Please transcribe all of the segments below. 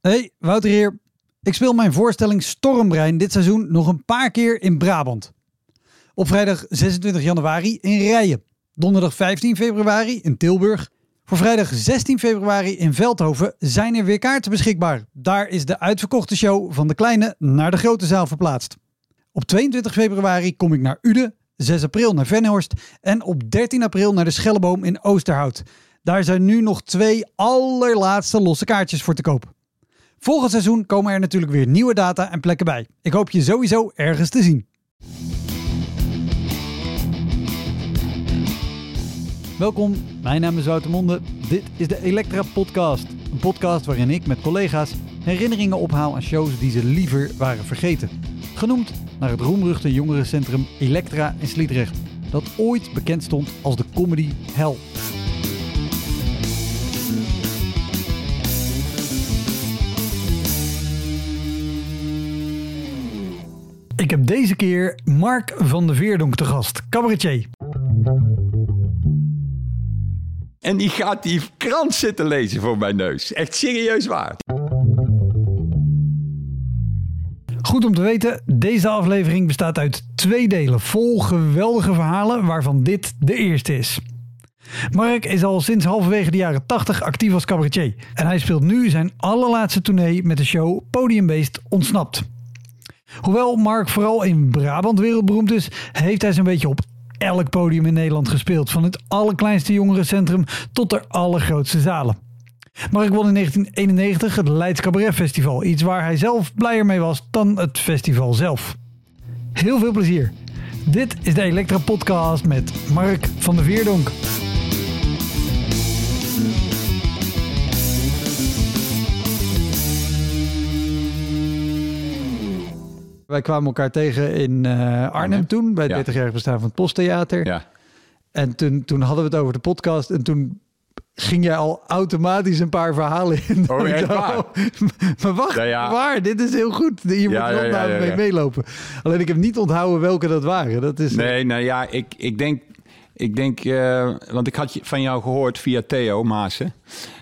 Hey, Wouter hier. Ik speel mijn voorstelling Stormbrein dit seizoen nog een paar keer in Brabant. Op vrijdag 26 januari in Rijen. Donderdag 15 februari in Tilburg. Voor vrijdag 16 februari in Veldhoven zijn er weer kaarten beschikbaar. Daar is de uitverkochte show van de kleine naar de grote zaal verplaatst. Op 22 februari kom ik naar Uden, 6 april naar Venhorst en op 13 april naar de Schelleboom in Oosterhout. Daar zijn nu nog twee allerlaatste losse kaartjes voor te koop. Volgend seizoen komen er natuurlijk weer nieuwe data en plekken bij. Ik hoop je sowieso ergens te zien. Welkom, mijn naam is Wouter Monde. Dit is de Elektra Podcast. Een podcast waarin ik met collega's herinneringen ophaal aan shows die ze liever waren vergeten. Genoemd naar het roemruchte jongerencentrum Elektra in Sliedrecht, dat ooit bekend stond als de comedy hell. Ik heb deze keer Mark van de Veerdonk te gast, cabaretier. En die gaat die krant zitten lezen voor mijn neus. Echt serieus waar. Goed om te weten, deze aflevering bestaat uit twee delen vol geweldige verhalen, waarvan dit de eerste is. Mark is al sinds halverwege de jaren 80 actief als cabaretier. En hij speelt nu zijn allerlaatste tournee met de show Podiumbeest Ontsnapt. Hoewel Mark vooral in Brabant wereldberoemd is, heeft hij zo'n beetje op elk podium in Nederland gespeeld. Van het allerkleinste jongerencentrum tot de allergrootste zalen. Mark won in 1991 het Leids Cabaret Festival. Iets waar hij zelf blijer mee was dan het festival zelf. Heel veel plezier. Dit is de Elektra Podcast met Mark van der Veerdonk. Wij kwamen elkaar tegen in uh, Arnhem, Arnhem? toen, bij het Ja. 30-jarig bestaan van het Posttheater. Ja. En toen, toen hadden we het over de podcast en toen ging jij al automatisch een paar verhalen in. Oh, echt waar? maar wacht, Ja, ja. waar? Dit is heel goed. Hier moet Ja, je wel mee meelopen. Alleen ik heb niet onthouden welke dat waren. Dat is, Nee, nou ja, ik, ik denk... Ik denk, eh, want ik had van jou gehoord via Theo Maassen.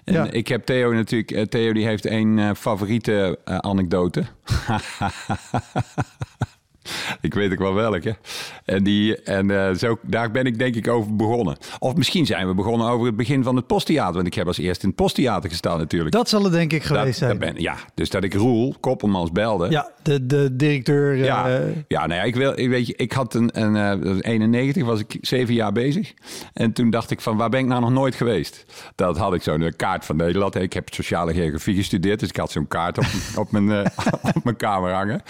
En Ja. ik heb Theo natuurlijk... eh, Theo die heeft een eh, favoriete anekdote. ik weet ook wel welke. En, die, en eh, zo, daar ben ik denk ik over begonnen. Of misschien zijn we begonnen over het begin van het posttheater. Want ik heb als eerst in het posttheater gestaan natuurlijk. Dat zal het denk ik Dat- geweest zijn. dat ben, ja, dus dat ik Roel Koppelmans belde. Ja, de, de directeur. Ja, eh, ja nou ja, ik, wil, ik, weet je, ik had een, een eh, dat was 91, was ik zeven jaar bezig. En toen dacht ik van, waar ben ik nou nog nooit geweest? Dat had ik zo'n kaart van Nederland. Ik heb sociale geografie gestudeerd, dus ik had zo'n kaart op, op, mijn, eh, op mijn kamer hangen.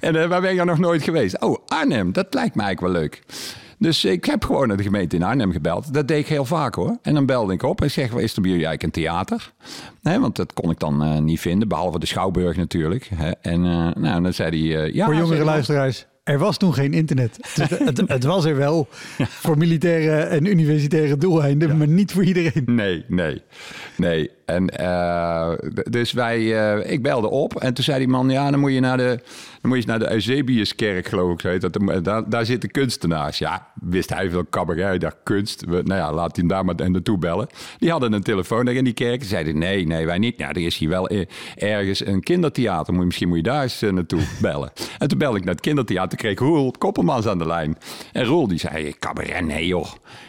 En eh, waar ben ik nou nog nooit geweest? Oh, Arnhem, dat lijkt mij eigenlijk wel leuk. Dus ik heb gewoon naar de gemeente in Arnhem gebeld. Dat deed ik heel vaak hoor. En dan belde ik op en zeg, is er bij jullie eigenlijk een theater? Nee, want dat kon ik dan eh, niet vinden, behalve de Schouwburg natuurlijk. Hè. En eh, nou, dan zei hij... eh, ja, voor jongere luisteraars. Er was toen geen internet. Dus het, het was er wel voor militaire en universitaire doeleinden, maar niet voor iedereen. Nee, nee, nee. En eh, dus wij, eh, ik belde op en toen zei die man, ja, dan moet je naar de, dan moet je naar de Eusebiuskerk, geloof ik. Dat, daar, daar zitten kunstenaars. Ja, wist hij veel cabaret, ik dacht kunst. We- nou ja, laat hij hem daar maar naartoe bellen. Die hadden een telefoon daar in die kerk. Ze zeiden, nee, nee, wij niet. Ja, er is hier wel eh, ergens een kindertheater. Misschien moet je daar eens eh, naartoe bellen. En toen belde ik naar het kindertheater, kreeg Roel Koppelmans aan de lijn. En Roel die zei, cabaret, nee joh.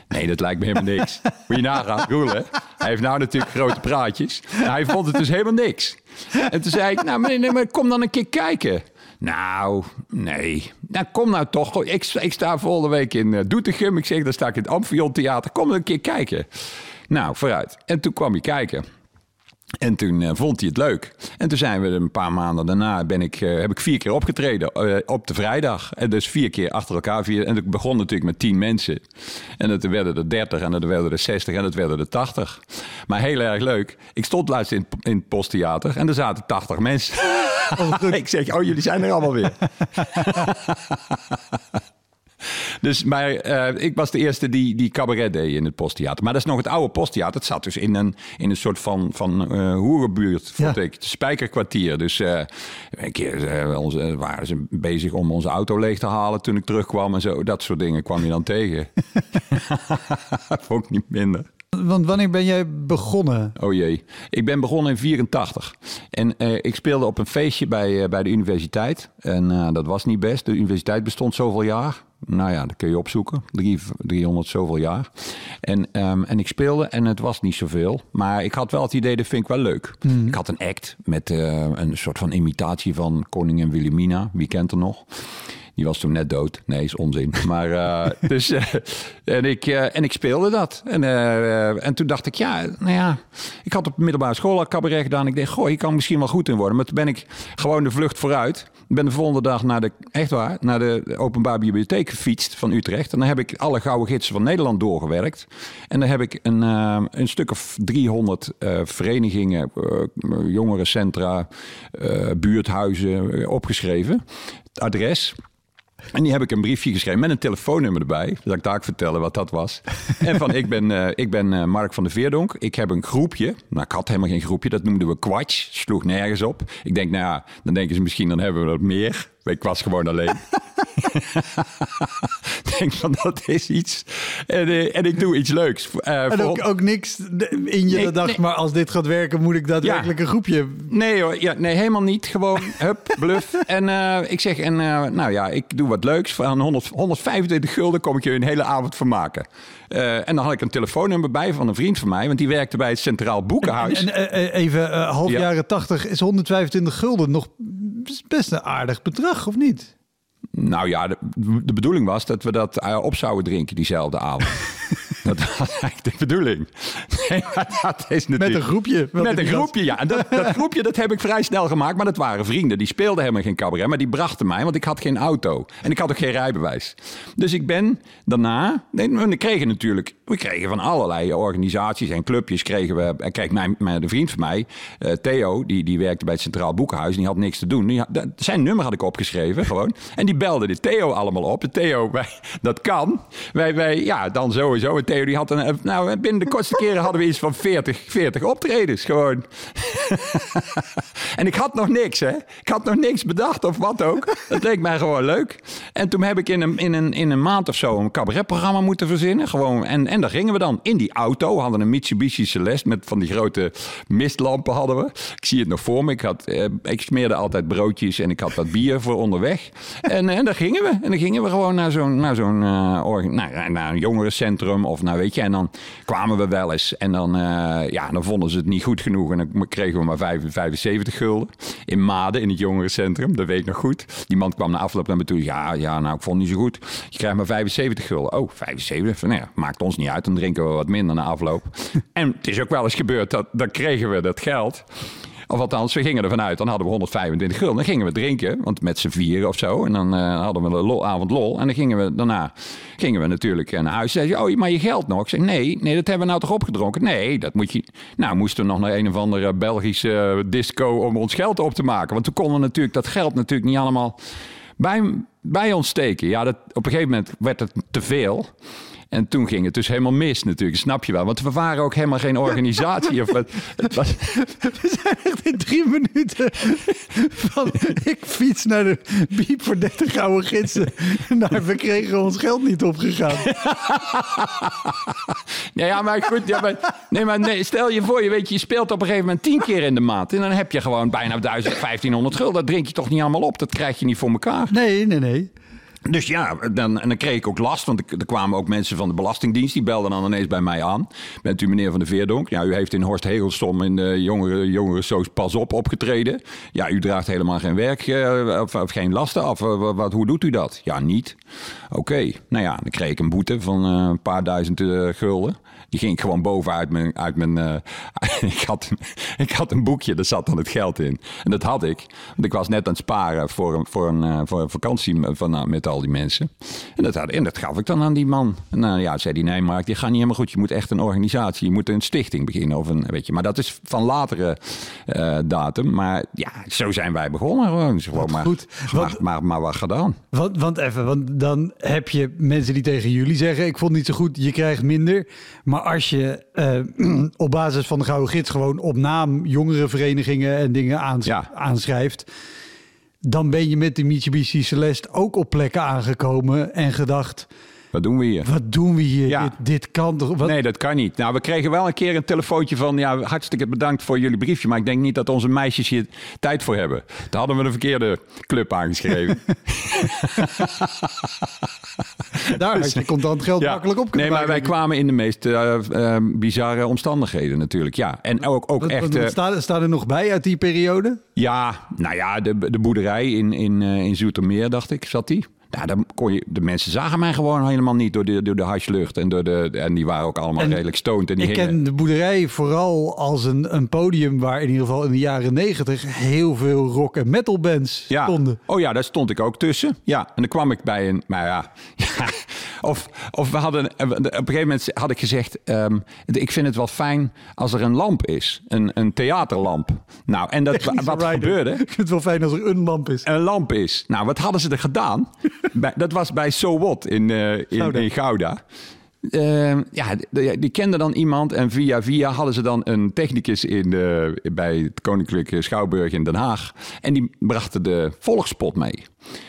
Nee, dat lijkt me helemaal niks. Moet je nagaan, Roel hè. Hij heeft nou natuurlijk grote praatjes. Nou, hij vond het dus helemaal niks. En toen zei ik, nou meneer, nee, maar kom dan een keer kijken. Nou, nee. Nou, kom nou toch. Ik, ik sta volgende week in eh, Doetinchem. Ik zeg, dan sta ik in het Amphion Theater. Kom dan een keer kijken. Nou, vooruit. En toen kwam hij kijken. En toen eh, vond hij het leuk. En toen zijn we een paar maanden daarna ben ik, eh, heb ik vier keer opgetreden eh, op de vrijdag. En dus vier keer achter elkaar. Vier, en ik begon natuurlijk met tien mensen. En dat werden er dertig en dat werden er zestig en dat werden er tachtig. Maar heel erg leuk. Ik stond laatst in, in het posttheater en er zaten tachtig mensen. ik zeg, oh jullie zijn er allemaal weer. Dus, maar eh, ik was de eerste die, die cabaret deed in het posttheater. Maar dat is nog het oude posttheater. Het zat dus in een, in een soort van, van uh, hoerenbuurt, vond Ja. ik. Het spijkerkwartier. Dus eh, een keer onze, waren ze bezig om onze auto leeg te halen toen ik terugkwam en zo. Dat soort dingen kwam je dan tegen. vond ik niet minder. Want wanneer ben jij begonnen? Oh jee. Ik ben begonnen in 84. En ik speelde op een feestje bij, bij de universiteit. En dat was niet best. De universiteit bestond zoveel jaar. Nou ja, dat kun je opzoeken. Drie, 300 zoveel jaar. En, ehm, en ik speelde en het was niet zoveel. Maar ik had wel het idee, dat vind ik wel leuk. Ik had een act met eh, een soort van imitatie van koningin Wilhelmina. Wie kent er nog? Die was toen net dood. Nee, is onzin. Maar eh, dus, eh, en, ik, en ik speelde dat. En, en toen dacht ik, ja, nou ja, ik had op de middelbare school al cabaret gedaan. Ik dacht, goh, hier kan ik misschien wel goed in worden. Maar toen ben ik gewoon de vlucht vooruit. Ik ben de volgende dag naar de, echt waar, naar de openbare bibliotheek gefietst van Utrecht. En dan heb ik alle gouden gidsen van Nederland doorgewerkt. En dan heb ik een, eh, een stuk of 300 eh, verenigingen, eh, jongerencentra, buurthuizen opgeschreven. Het adres. En die heb ik een briefje geschreven met een telefoonnummer erbij. Dat ik daar vertellen wat dat was. En van, ik ben, eh, ik ben eh, Mark van der Veerdonk. Ik heb een groepje. Nou, ik had helemaal geen groepje. Dat noemden we Quatsch. Sloeg nergens op. Ik denk, nou ja, dan denken ze misschien, dan hebben we dat meer. Ik was gewoon alleen. Ik denk van, dat is iets. En, eh, en ik doe iets leuks. Eh, En voor- ook, ook niks in je Nee, dat dacht, nee. maar als dit gaat werken, moet ik daadwerkelijk een groepje. Nee hoor, ja, nee, helemaal niet. Gewoon, hup, bluff. En eh, ik zeg, en, nou ja, ik doe wat leuks. Van 100, 125 gulden kom ik je een hele avond vermaken. Eh en dan had ik een telefoonnummer bij van een vriend van mij. Want die werkte bij het Centraal Boekenhuis. En even, half Ja. jaren 80 is 125 gulden nog best een aardig bedrag, of niet? Nou ja, de, de bedoeling was dat we dat eh, op zouden drinken diezelfde avond. dat was eigenlijk de bedoeling. Nee, maar dat is natuurlijk... Met een groepje. Met een groepje, ja. En dat, dat groepje dat heb ik vrij snel gemaakt. Maar dat waren vrienden. Die speelden helemaal geen cabaret. Maar die brachten mij, want ik had geen auto. En ik had ook geen rijbewijs. Dus ik ben daarna... Nee, we kregen natuurlijk... We kregen van allerlei organisaties en clubjes kregen we... Kijk, mijn, mijn, vriend van mij, eh, Theo, die, die werkte bij het Centraal Boekenhuis. En die had niks te doen. Die zijn nummer had ik opgeschreven, gewoon. En die belde de Theo allemaal op. De Theo, wij, dat kan. Wij, wij, ja, dan sowieso. En Theo, die had een... Nou, binnen de kortste keren hadden we iets van 40, 40 optredens, gewoon. en ik had nog niks, hè. Ik had nog niks bedacht of wat ook. Dat leek mij gewoon leuk. En toen heb ik in een, in een, in een maand of zo een cabaretprogramma moeten verzinnen. Gewoon. En daar gingen we dan in die auto. We hadden een Mitsubishi Celeste met van die grote mistlampen hadden we. Ik zie het nog voor me. Ik, had, eh, ik smeerde altijd broodjes en ik had wat bier voor onderweg. En, en daar gingen we. En dan gingen we gewoon naar zo'n, naar zo'n eh, nou, naar een jongerencentrum of nou weet je. En dan kwamen we wel eens. En dan, eh, ja, dan vonden ze het niet goed genoeg. En dan kregen we maar vijf- 75 gulden. In Maden, in het jongerencentrum. Dat weet ik nog goed. Die man kwam na afloop naar me toe. Ja, ja, nou, ik vond het niet zo goed. Je krijgt maar 75 gulden. Oh, 75? Nou ja, maakt ons niet uit. Dan drinken we wat minder na afloop. en het is ook wel eens gebeurd dat dan kregen we dat geld. Of althans, we gingen ervan uit. Dan hadden we 125 gulden. Dan gingen we drinken, want met z'n vieren of zo. En dan eh, hadden we een lol, avond lol. En dan gingen we daarna gingen we natuurlijk naar huis. Zei ze, oh, maar je geld nog? Ik zei, nee, nee, dat hebben we nou toch opgedronken? Nee, dat moet je... Nou, moesten we nog naar een of andere Belgische eh, disco om ons geld op te maken. Want toen konden we natuurlijk dat geld natuurlijk niet allemaal bij, bij ons steken. Ja, dat, op een gegeven moment werd het te veel. En toen ging het dus helemaal mis natuurlijk, snap je wel. Want we waren ook helemaal geen organisatie. of wat, was, We zijn echt in drie minuten van ik fiets naar de biep voor 30 gouden gidsen. Nou, we kregen ons geld niet opgegaan. Ja, ja, maar goed. Ja, maar, nee, maar nee, stel je voor, je weet, je speelt op een gegeven moment tien keer in de maand. En dan heb je gewoon bijna 1000, 1500 gulden. Dat drink je toch niet allemaal op? Dat krijg je niet voor elkaar. Nee, nee, nee. Dus ja, dan, en dan kreeg ik ook last. Want er kwamen ook mensen van de Belastingdienst. Die belden dan ineens bij mij aan. Bent u meneer van de Veerdonk? Ja, u heeft in Horst Hegelstom in de jongere, jongere soos Pas Op opgetreden. Ja, u draagt helemaal geen werk eh, of, geen lasten af. Eh, Wat, hoe doet u dat? Ja, niet. Oké, nou ja, dan kreeg ik een boete van eh, een paar duizend eh, gulden. Die ging ik gewoon bovenuit mijn... Uit mijn eh, ik, had, ik had een boekje, daar zat dan het geld in. En dat had ik. Want ik was net aan het sparen voor een, voor een, eh, voor een vakantie van, nou, met al die mensen. En dat, had, en dat gaf ik dan aan die man. En nou ja, zei hij, nee Mark, die gaat niet helemaal goed. Je moet echt een organisatie, je moet een stichting beginnen. Of een, weet je. Maar dat is van latere eh, datum. Maar ja, zo zijn wij begonnen gewoon. Dus gewoon maar, goed. maar, Want- maar, maar wat gedaan. Want, want even, want dan heb je mensen die tegen jullie zeggen: Ik vond het niet zo goed, je krijgt minder. Maar als je eh, op basis van de Gouden Gids gewoon op naam jongerenverenigingen en dingen aans- Ja. aanschrijft. Dan ben je met de Mitsubishi Celeste ook op plekken aangekomen en gedacht: Wat doen we hier? wat doen we hier? Ja. Dit, dit kan toch? Wat, Nee, dat kan niet. Nou, we kregen wel een keer een telefoontje van... ja, hartstikke bedankt voor jullie briefje... maar ik denk niet dat onze meisjes hier tijd voor hebben. Daar hadden we de verkeerde club aangeschreven. Daar had je contant geld makkelijk op kunnen Nee, maar wij kwamen in de meest eh, eh, bizarre omstandigheden natuurlijk. Ja, en ook, ook Wat, echt... wat, eh, staat, staat er nog bij uit die periode? ja, nou ja, de, de boerderij in, in, in Zoetermeer, dacht ik, zat die. Nou, dan kon je, de mensen zagen mij gewoon helemaal niet door de, door de hashlucht. En, door de, en die waren ook allemaal En redelijk stoned. En die Ik hingen- ken de boerderij vooral als een, een podium waar in ieder geval in de jaren negentig heel veel rock- en metal bands Ja. stonden. Oh ja, daar stond ik ook tussen. Ja, en dan kwam ik bij een. Maar ja. ja, of, of we hadden. Op een gegeven moment had ik gezegd. ehm, ik vind het wel fijn als er een lamp is. Een, een theaterlamp. Nou, en dat, Technische wat rider. gebeurde? Ik vind het wel fijn als er een lamp is. Een lamp is. Nou, wat hadden ze er gedaan? Bij, dat was bij So What in, eh, in, Gouda. in Gouda. Ehm, ja, die, die kende dan iemand en via via hadden ze dan een technicus in de, bij het Koninklijke Schouwburg in Den Haag. En die brachten de volgspot mee.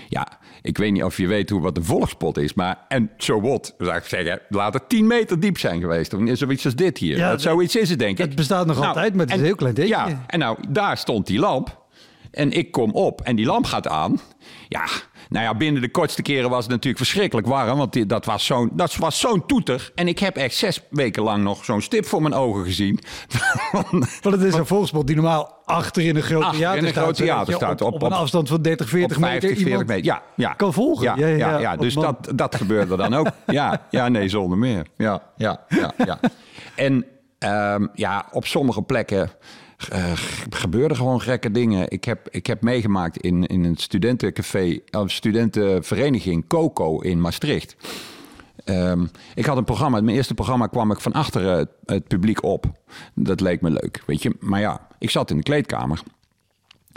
Ja, ik weet niet of je weet hoe wat een volgspot is, maar en so what, zou ik zeggen, laat het 10 meter diep zijn geweest. Of zoiets als dit hier. Ja, dat, zoiets is het, denk ik. het bestaat nog altijd, maar het is en- een heel klein dingetje. Ja, en nou, daar stond die lamp. En ik kom op en die lamp gaat aan. Ja, nou ja, binnen de kortste keren was het natuurlijk verschrikkelijk warm. Want die- dat was zo'n dat was zo'n toeter. En ik heb echt zes weken lang nog zo'n stip voor mijn ogen gezien. Want het is een volksspot die normaal achter in een groot Achter theater in een groot theater staat. Op, Op- op een afstand van 30, 40 op meter 50, 40 iemand meter. Ja, ja. kan volgen. Ja, ja, ja, dus man- dat, dat gebeurde dan ook. Ja, ja, nee, zonder meer. Ja, ja, ja, ja. En ehm, ja, op sommige plekken eh, gebeurden gewoon gekke dingen. Ik heb, ik heb meegemaakt in, in een studentencafé, of studentenvereniging Coco in Maastricht. Ehm, ik had een programma. Mijn eerste programma kwam ik van achteren het, het publiek op. Dat leek me leuk, weet je. Maar ja, ik zat in de kleedkamer.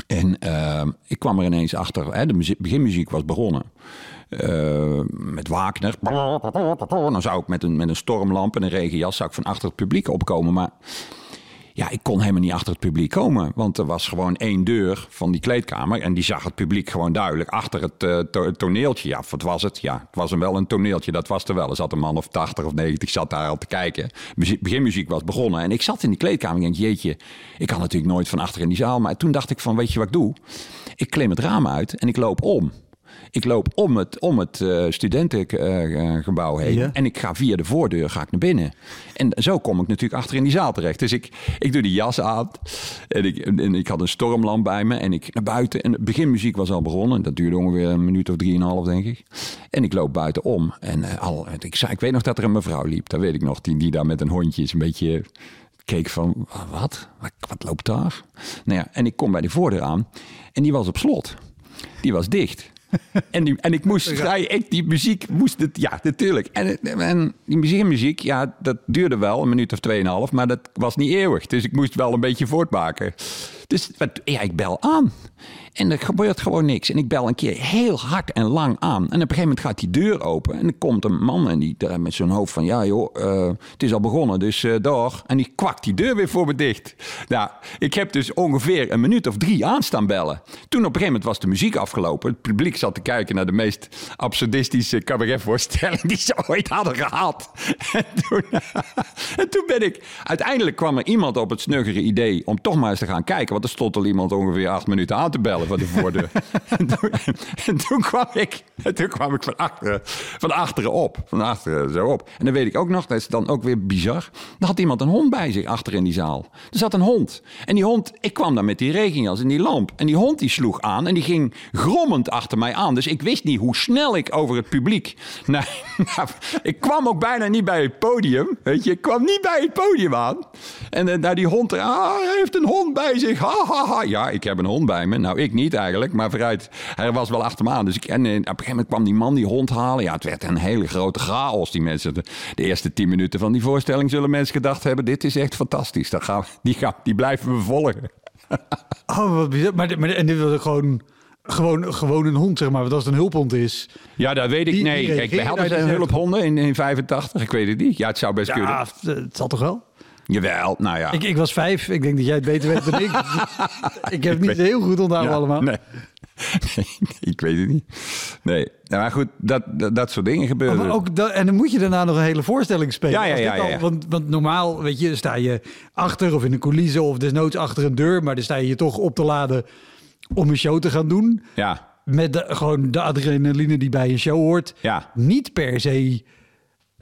En ehm, ik kwam er ineens achter. Hè, de muziek, beginmuziek was begonnen. Eh, met Wagner. Dan zou ik met een, met een stormlamp en een regenjas zou ik van achter het publiek opkomen. Maar ja, ik kon helemaal niet achter het publiek komen. Want er was gewoon één deur van die kleedkamer. En die zag het publiek gewoon duidelijk achter het eh, to- toneeltje. Ja, wat was het? Ja, het was een wel een toneeltje. Dat was er wel. Er zat een man of 80 of 90 zat daar al te kijken. Muziek, beginmuziek was begonnen. En ik zat in die kleedkamer en ik denk, jeetje, ik kan natuurlijk nooit van achter in die zaal. Maar toen dacht ik van, weet je wat ik doe? Ik klim het raam uit en ik loop om. Ik loop om het, om het eh, studentengebouw heen. Ja. En ik ga via de voordeur ga ik naar binnen. En zo kom ik natuurlijk achter in die zaal terecht. Dus ik, ik doe die jas aan. En ik, en ik had een stormlamp bij me. En ik naar buiten. En de beginmuziek was al begonnen. Dat duurde ongeveer een minuut of drieënhalf, denk ik. En ik loop buiten om. En eh, al, ik, zei, ik weet nog dat er een mevrouw liep. Dat weet ik nog. Die, die daar met een hondje is een beetje keek van, wat? Wat, wat loopt daar? Nou ja, en ik kom bij de voordeur aan. En die was op slot. Die was dicht. En, die, en ik moest vrij, ik, die muziek moest het, ja, natuurlijk. En, en die muziek, muziek, ja, dat duurde wel een minuut of tweeënhalf, maar dat was niet eeuwig. Dus ik moest wel een beetje voortmaken. Dus wat, ja, ik bel aan. En er gebeurt gewoon niks. En ik bel een keer heel hard en lang aan. En op een gegeven moment gaat die deur open. En er komt een man en die daar met zo'n hoofd van... Ja joh, eh, het is al begonnen, dus eh door. En die kwakt die deur weer voor me dicht. Nou, ik heb dus ongeveer een minuut of drie aanstaan bellen. Toen op een gegeven moment was de muziek afgelopen. Het publiek zat te kijken naar de meest absurdistische cabaretvoorstelling... die ze ooit hadden gehad. En toen, en toen ben ik... Uiteindelijk kwam er iemand op het snuggere idee... om toch maar eens te gaan kijken. Want er stond al iemand ongeveer acht minuten aan te bellen van de voordeur. en, toen, en toen kwam ik, en toen kwam ik van achteren, van achteren op. Van achteren zo op. En dan weet ik ook nog, dat is dan ook weer bizar. Dan had iemand een hond bij zich achter in die zaal. Er zat een hond. En die hond, ik kwam dan met die regenjas en die lamp. En die hond die sloeg aan en die ging grommend achter mij aan. Dus ik wist niet hoe snel ik over het publiek... Ik kwam ook bijna niet bij het podium. Weet je, ik kwam niet bij het podium aan. En eh, nou, die hond, ah, hij heeft een hond bij zich. Ha, ha. Ja, ik heb een hond bij me. Nou, ik niet eigenlijk, maar vooruit. Hij was wel achter me aan. Dus ik, en eh, op een gegeven moment kwam die man die hond halen. Ja, het werd een hele grote chaos, die mensen. De, de eerste tien minuten van die voorstelling zullen mensen gedacht hebben... dit is echt fantastisch. Dat gaan, we- die, gaan, die blijven we volgen. Oh, wat bizar. Maar, maar, en dit was gewoon, gewoon, gewoon een hond, zeg maar. Want als het een hulphond is... Ja, dat weet ik. Die- nee, die kijk, we hadden hulphonden in, in 85. Ik weet het niet. Ja, het zou best kunnen. Ja, het zal toch wel? Jawel, nou ja. Ik, ik was vijf. Ik denk dat jij het beter weet dan ik. ik heb het niet heel goed onthouden Ja, allemaal. Nee. nee, ik weet het niet. Nee, Nou, maar goed, dat, dat, dat soort dingen gebeuren. Maar ook dat, en dan moet je daarna nog een hele voorstelling spelen. Ja, ja, ja, ja, al- ja. Want, want normaal, weet je, sta je achter of in een coulisse of desnoods achter een deur. Maar dan sta je je toch op te laden om een show te gaan doen. Ja, Met de, gewoon de adrenaline die bij een show hoort. ja. Niet per se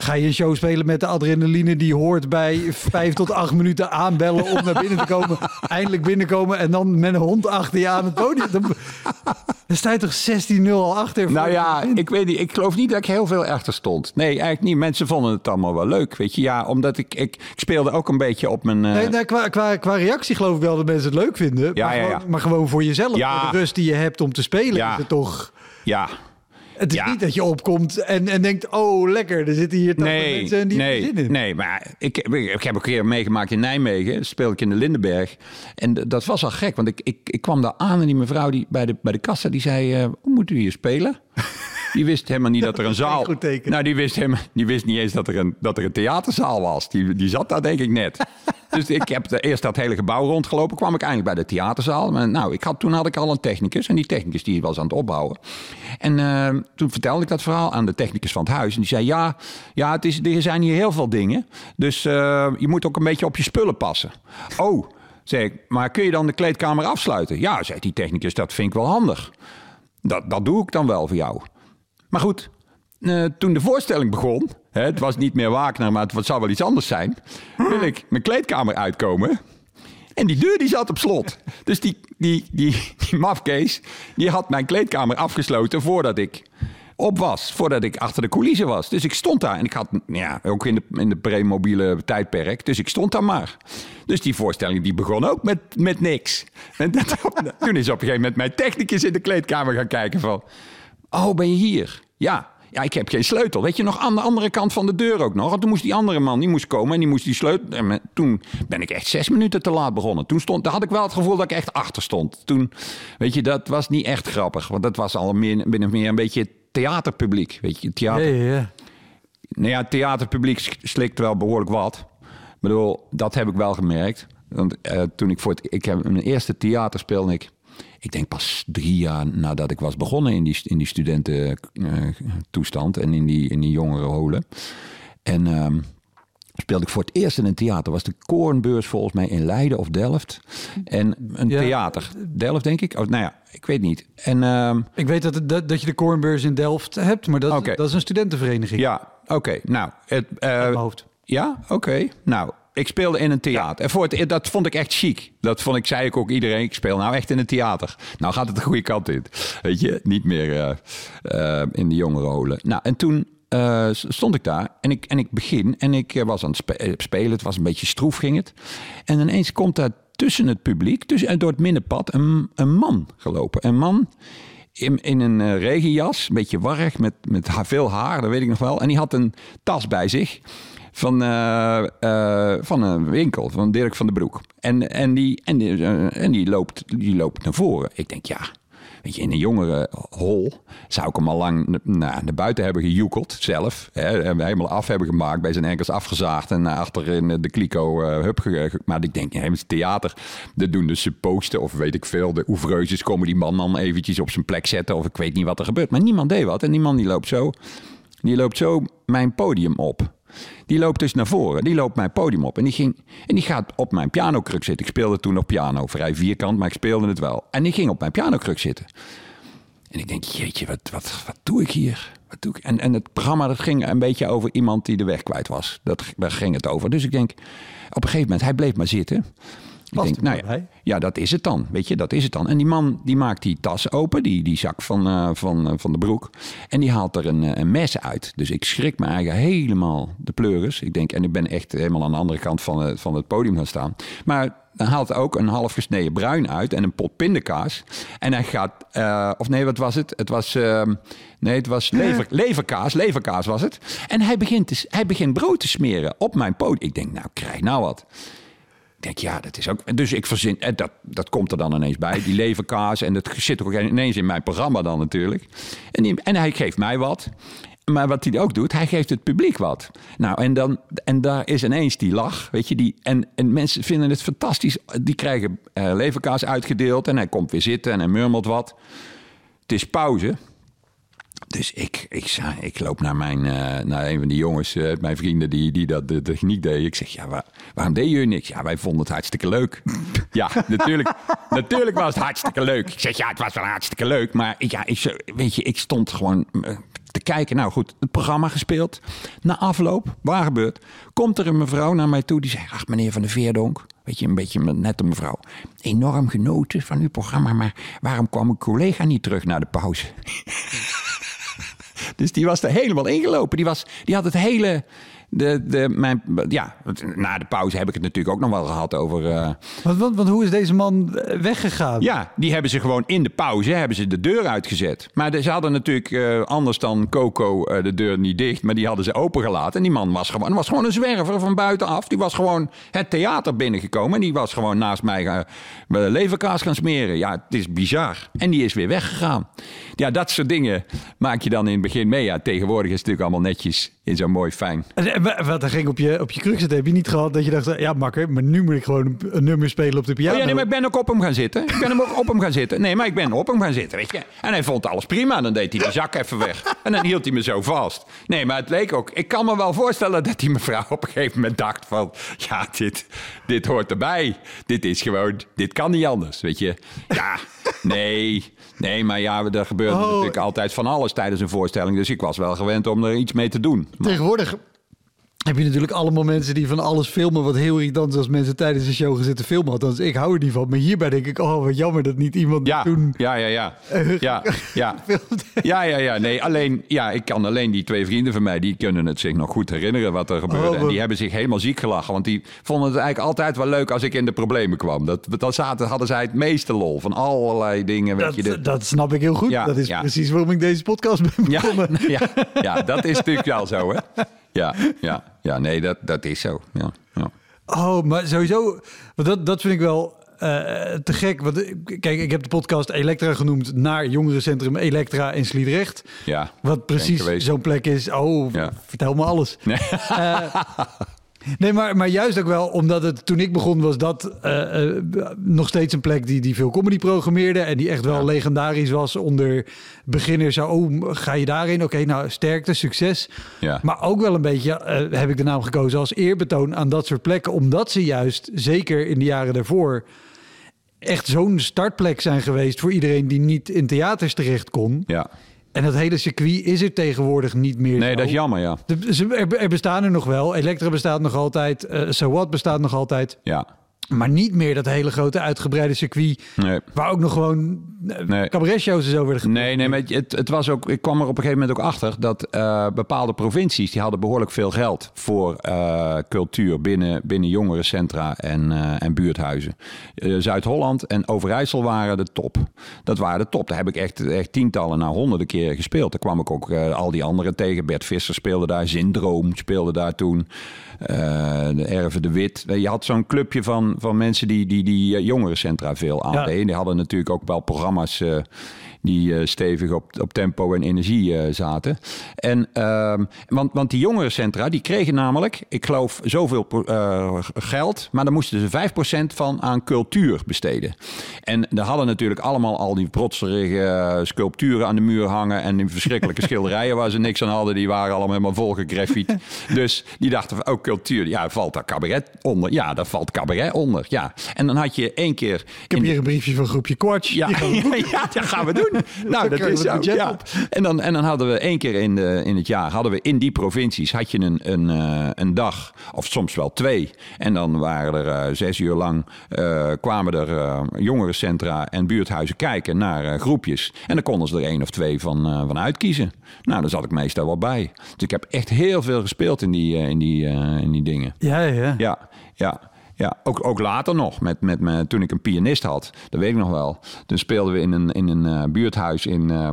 ga je een show spelen met de adrenaline die hoort bij vijf tot acht minuten aanbellen om naar binnen te komen. eindelijk binnenkomen en dan met een hond achter je aan het podium. Dan, dan sta je toch 16-0 al achter. Nou ja, ik weet niet. Ik geloof niet dat ik heel veel achter stond. Nee, eigenlijk niet. Mensen vonden het allemaal wel leuk. Weet je, ja, omdat ik, ik, ik speelde ook een beetje op mijn. eh, Nee, qua, qua, qua reactie geloof ik wel dat mensen het leuk vinden. Ja, maar, ja, gewoon, maar gewoon voor jezelf, voor de rust die je hebt om te spelen, is het toch... Ja, Het is Ja. niet dat je opkomt en, en denkt, oh lekker, er zitten hier toch nee, mensen en die nee, zin in. nee, maar ik, ik heb een keer meegemaakt in Nijmegen. Speel ik in de Lindenberg. En dat was al gek, want ik, ik, ik kwam daar aan en die mevrouw die, bij, de, bij de kassa die zei: eh, Hoe moet u hier spelen? Die wist helemaal niet dat er een zaal. goed teken. Nou, die wist, helemaal, die wist niet eens dat er een, dat er een theaterzaal was. Die, die zat daar, denk ik, net. Dus ik heb de, eerst dat hele gebouw rondgelopen. kwam ik eindelijk bij de theaterzaal. Maar, nou, ik had, toen had ik al een technicus. En die technicus die was aan het opbouwen. En eh, toen vertelde ik dat verhaal aan de technicus van het huis. En die zei: Ja, ja het is, er zijn hier heel veel dingen. Dus eh, je moet ook een beetje op je spullen passen. Oh, zei ik, maar kun je dan de kleedkamer afsluiten? Ja, zei die technicus, dat vind ik wel handig. Dat, dat doe ik dan wel voor jou. Maar goed, eh, toen de voorstelling begon, hè, het was niet meer Wagner, maar het zou wel iets anders zijn, wil ik mijn kleedkamer uitkomen. En die deur die zat op slot. Dus die, die, die, die mafkees, die had mijn kleedkamer afgesloten voordat ik op was. Voordat ik achter de coulissen was. Dus ik stond daar. En ik had, ja, ook in de, in de premobiele tijdperk. Dus ik stond daar maar. Dus die voorstelling die begon ook met, met niks. En dat, toen is op een gegeven moment mijn technicus in de kleedkamer gaan kijken van... Oh, ben je hier? Ja. Ja, ik heb geen sleutel. Weet je, nog aan de andere kant van de deur ook nog. Want toen moest die andere man, die moest komen en die moest die sleutel... En toen ben ik echt zes minuten te laat begonnen. Toen stond, daar had ik wel het gevoel dat ik echt achter stond. Toen, weet je, dat was niet echt grappig. Want dat was al meer, binnen meer een beetje theaterpubliek. Weet je, theater... Ja, ja, ja. Nou ja, theaterpubliek slikt wel behoorlijk wat. Ik bedoel, dat heb ik wel gemerkt. Want eh, toen ik voor het... Ik heb mijn eerste theater speelde ik... Ik denk pas drie jaar nadat ik was begonnen in die, in die studententoestand en in die, in die jongerenholen. En ehm, speelde ik voor het eerst in een theater. Was de Koornbeurs volgens mij in Leiden of Delft. En een Ja. theater. Delft, denk ik. Oh, nou ja, ik weet niet. En ehm, Ik weet dat, dat, dat je de Cornbeurs in Delft hebt, maar dat, dat is een studentenvereniging. ja, oké. nou, het, eh, hoofd. Ja, oké. Nou, ik speelde in een theater. En voor het, dat vond ik echt chic. Dat vond ik, zei ik ook iedereen. Ik speel nou echt in een theater. Nou gaat het de goede kant in. Weet je, niet meer eh, eh, in de jongerenholen. Nou, en toen eh, stond ik daar en ik, en ik begin. En ik was aan het spe- spelen. Het was een beetje stroef ging het. En ineens komt daar tussen het publiek, tussen, door het middenpad, een, een man gelopen. Een man in, in een regenjas, een beetje warrig, met, met veel haar, dat weet ik nog wel. En die had een tas bij zich van, eh, eh, van een winkel, van Dirk van den Broek. En, en, die, en, die, eh, en die, loopt, die loopt naar voren. Ik denk, ja, weet je, in een jongere hol zou ik hem al lang naar, naar buiten hebben gejoekeld, zelf. Hè, en helemaal af hebben gemaakt, bij zijn enkels afgezaagd en naar achter in de kliko eh hup. Maar ik denk, ja, het is theater, dat doen de supposten of weet ik veel. De oevreuses komen die man dan eventjes op zijn plek zetten of ik weet niet wat er gebeurt. Maar niemand deed wat en die man die loopt zo, die loopt zo mijn podium op. Die loopt dus naar voren. Die loopt mijn podium op. En die, ging, en die gaat op mijn pianokruk zitten. Ik speelde toen op piano. Vrij vierkant, maar ik speelde het wel. En die ging op mijn pianokruk zitten. En ik denk, jeetje, wat, wat, wat doe ik hier? Wat doe ik? En, en het programma dat ging een beetje over iemand die de weg kwijt was. Dat, daar ging het over. Dus ik denk, op een gegeven moment, hij bleef maar zitten. Ik Past denk, nou ja, ja, dat is het dan. Weet je, dat is het dan. En die man die maakt die tas open, die, die zak van, eh, van, eh, van de broek. En die haalt er een, eh, een mes uit. Dus ik schrik me eigenlijk helemaal de pleuris. Ik denk, en ik ben echt helemaal aan de andere kant van, het van het podium gaan staan. Maar dan haalt hij ook een half gesneden bruin uit en een pot pindakaas. En hij gaat, of nee, wat was het? Het was, ehm, nee, het was lever, leverkaas. Leverkaas was het. En hij begint, te, hij begint brood te smeren op mijn podium. Ik denk, nou, krijg nou wat. Ik denk, ja, dat is ook. Dus ik verzin. En dat, dat komt er dan ineens bij. Die leverkaas. En dat zit ook ineens in mijn programma dan natuurlijk. En, die- en hij geeft mij wat. Maar wat hij ook doet, hij geeft het publiek wat. Nou, en, dan, en daar is ineens die lach. Weet je, die, en, en mensen vinden het fantastisch. Die krijgen eh, leverkaas uitgedeeld. En hij komt weer zitten en hij murmelt wat. Het is pauze. Dus ik, ik, ik loop naar, mijn, eh, naar een van die jongens, eh, mijn vrienden die, die dat de techniek deed. Ik zeg, ja, waar- waarom deed jullie niks? Ja, wij vonden het hartstikke leuk. ja, natuurlijk, natuurlijk was het hartstikke leuk. Ik zeg, ja, het was wel hartstikke leuk. Maar ik- ja, ik, weet je, ik stond gewoon eh, te kijken. Nou goed, het programma gespeeld. Na afloop, waar gebeurt? Komt er een mevrouw naar mij toe die zegt, ach meneer Van der Veerdonk. Weet je, een beetje een nette mevrouw. Enorm genoten van uw programma, maar waarom kwam uw collega niet terug naar de pauze? Dus die was er helemaal ingelopen. Die, was, die had het hele. De, de, mijn, ja, na de pauze heb ik het natuurlijk ook nog wel gehad over. eh, Want, want, want hoe is deze man eh, weggegaan? ja, die hebben ze gewoon in de pauze hebben ze de deur uitgezet. Maar de- ze hadden natuurlijk eh, anders dan Coco de deur niet dicht, maar die hadden ze opengelaten. En die man was gewoon, was gewoon een zwerver van buitenaf. Die was gewoon het theater binnengekomen en die was gewoon naast mij eh, leverkaas gaan smeren. Ja, het is bizar. En die is weer weggegaan. Ja, dat soort dingen maak je dan in het begin mee. Ja, tegenwoordig is het natuurlijk allemaal netjes in zo'n mooi fijn. En Wat er ging op je, op je kruk zitten, heb je niet gehad dat je dacht, ja makker, maar nu moet ik gewoon een, een nummer spelen op de piano. Oh ja, nee, maar ik ben ook op hem gaan zitten. Ik ben hem ook op hem gaan zitten. Nee, maar ik ben op hem gaan zitten, weet je. En hij vond alles prima. Dan deed hij de zak even weg. En dan hield hij me zo vast. Nee, maar het leek ook... Ik kan me wel voorstellen dat die mevrouw op een gegeven moment dacht van... Ja, dit, dit hoort erbij. Dit is gewoon... Dit kan niet anders, weet je. Ja, nee... Nee, maar ja, er gebeurde Oh. natuurlijk altijd van alles tijdens een voorstelling. Dus ik was wel gewend om er iets mee te doen. Tegenwoordig heb je natuurlijk allemaal mensen die van alles filmen wat heel irritant is als mensen tijdens een show gaan zitten filmen. Althans, ik hou er niet van. Maar hierbij denk ik, oh wat jammer dat niet iemand Ja, toen ja, ja, ja. Ja, ja. Ja, ja, ja. Nee, alleen, ja, ik kan alleen die twee vrienden van mij, die kunnen het zich nog goed herinneren wat er gebeurde. Oh, en die hebben zich helemaal ziek gelachen, want die vonden het eigenlijk altijd wel leuk als ik in de problemen kwam. Dat, dat zaten, hadden zij het meeste lol van allerlei dingen. Weet Dat, je, dat snap ik heel goed. Ja, dat is ja. precies waarom ik deze podcast ben ja, begonnen. ja, ja, dat is natuurlijk wel zo, hè? Ja, ja, ja nee, dat, dat is zo. Ja, ja. Oh, maar sowieso, want dat, dat vind ik wel eh, te gek. Want eh, kijk, ik heb de podcast Elektra genoemd naar jongerencentrum Elektra in Sliedrecht. ja. Wat precies zo'n plek is. Oh, Ja. vertel me alles. Nee. Nee, maar, maar juist ook wel omdat het toen ik begon was dat eh, eh, nog steeds een plek die, die veel comedy programmeerde. En die echt wel legendarisch was onder beginners. Zo, oh, ga je daarin? Oké, nou sterkte, succes. Ja. Maar ook wel een beetje eh, heb ik de naam gekozen als eerbetoon aan dat soort plekken. Omdat ze juist, zeker in de jaren daarvoor, echt zo'n startplek zijn geweest voor iedereen die niet in theaters terecht kon. ja. En dat hele circuit is er tegenwoordig niet meer. Nee, zo. dat is jammer, ja. Er, er bestaan er nog wel. Elektra bestaat nog altijd. eh so What bestaat nog altijd. Ja, Maar niet meer dat hele grote uitgebreide circuit. nee. Waar ook nog gewoon eh, Nee. cabaretshows en zo werden. Nee, nee, maar het, het was ook, ik kwam er op een gegeven moment ook achter dat eh, bepaalde provincies die hadden behoorlijk veel geld voor eh, cultuur binnen, binnen jongerencentra en, en buurthuizen. Zuid-Holland en Overijssel waren de top. Dat waren de top. Daar heb ik echt, echt tientallen, nou honderden keer gespeeld. Daar kwam ik ook al die anderen tegen. Bert Visser speelde daar, Zindroom speelde daar toen. Eh, de Erven de Wit. Je had zo'n clubje van, van mensen die die, die jongerencentra veel aandeden. Die hadden natuurlijk ook wel programma's eh, die eh, stevig op, op tempo en energie eh, zaten. En, ehm, want, want die jongerencentra, die kregen namelijk, ik geloof, zoveel eh, geld. Maar daar moesten ze 5% van aan cultuur besteden. En daar hadden natuurlijk allemaal al die protserige sculpturen aan de muur hangen. En die verschrikkelijke schilderijen waar ze niks aan hadden. Die waren allemaal helemaal volgegraffiet. dus die dachten van, oh cultuur, ja, valt daar cabaret onder? Ja, daar valt cabaret onder, ja. En dan had je één keer... Ik heb hier een briefje van groepje Quatsch. Ja, we- ja, dat gaan we doen. Nou, dat is Ja. op. En, dan, en dan hadden we één keer in, de, in het jaar, hadden we in die provincies, had je een, een, eh, een dag, of soms wel twee. En dan waren er eh, zes uur lang, eh, kwamen er jongerencentra en buurthuizen kijken naar groepjes. En dan konden ze er één of twee van, van uitkiezen. Nou, daar zat ik meestal wel bij. Dus ik heb echt heel veel gespeeld in die, in die, in die dingen. Ja, ja. Ja, ja. Ja, ook, ook later nog, met, met me, toen ik een pianist had, dat weet ik nog wel. Toen speelden we in een, in een eh, buurthuis in, eh,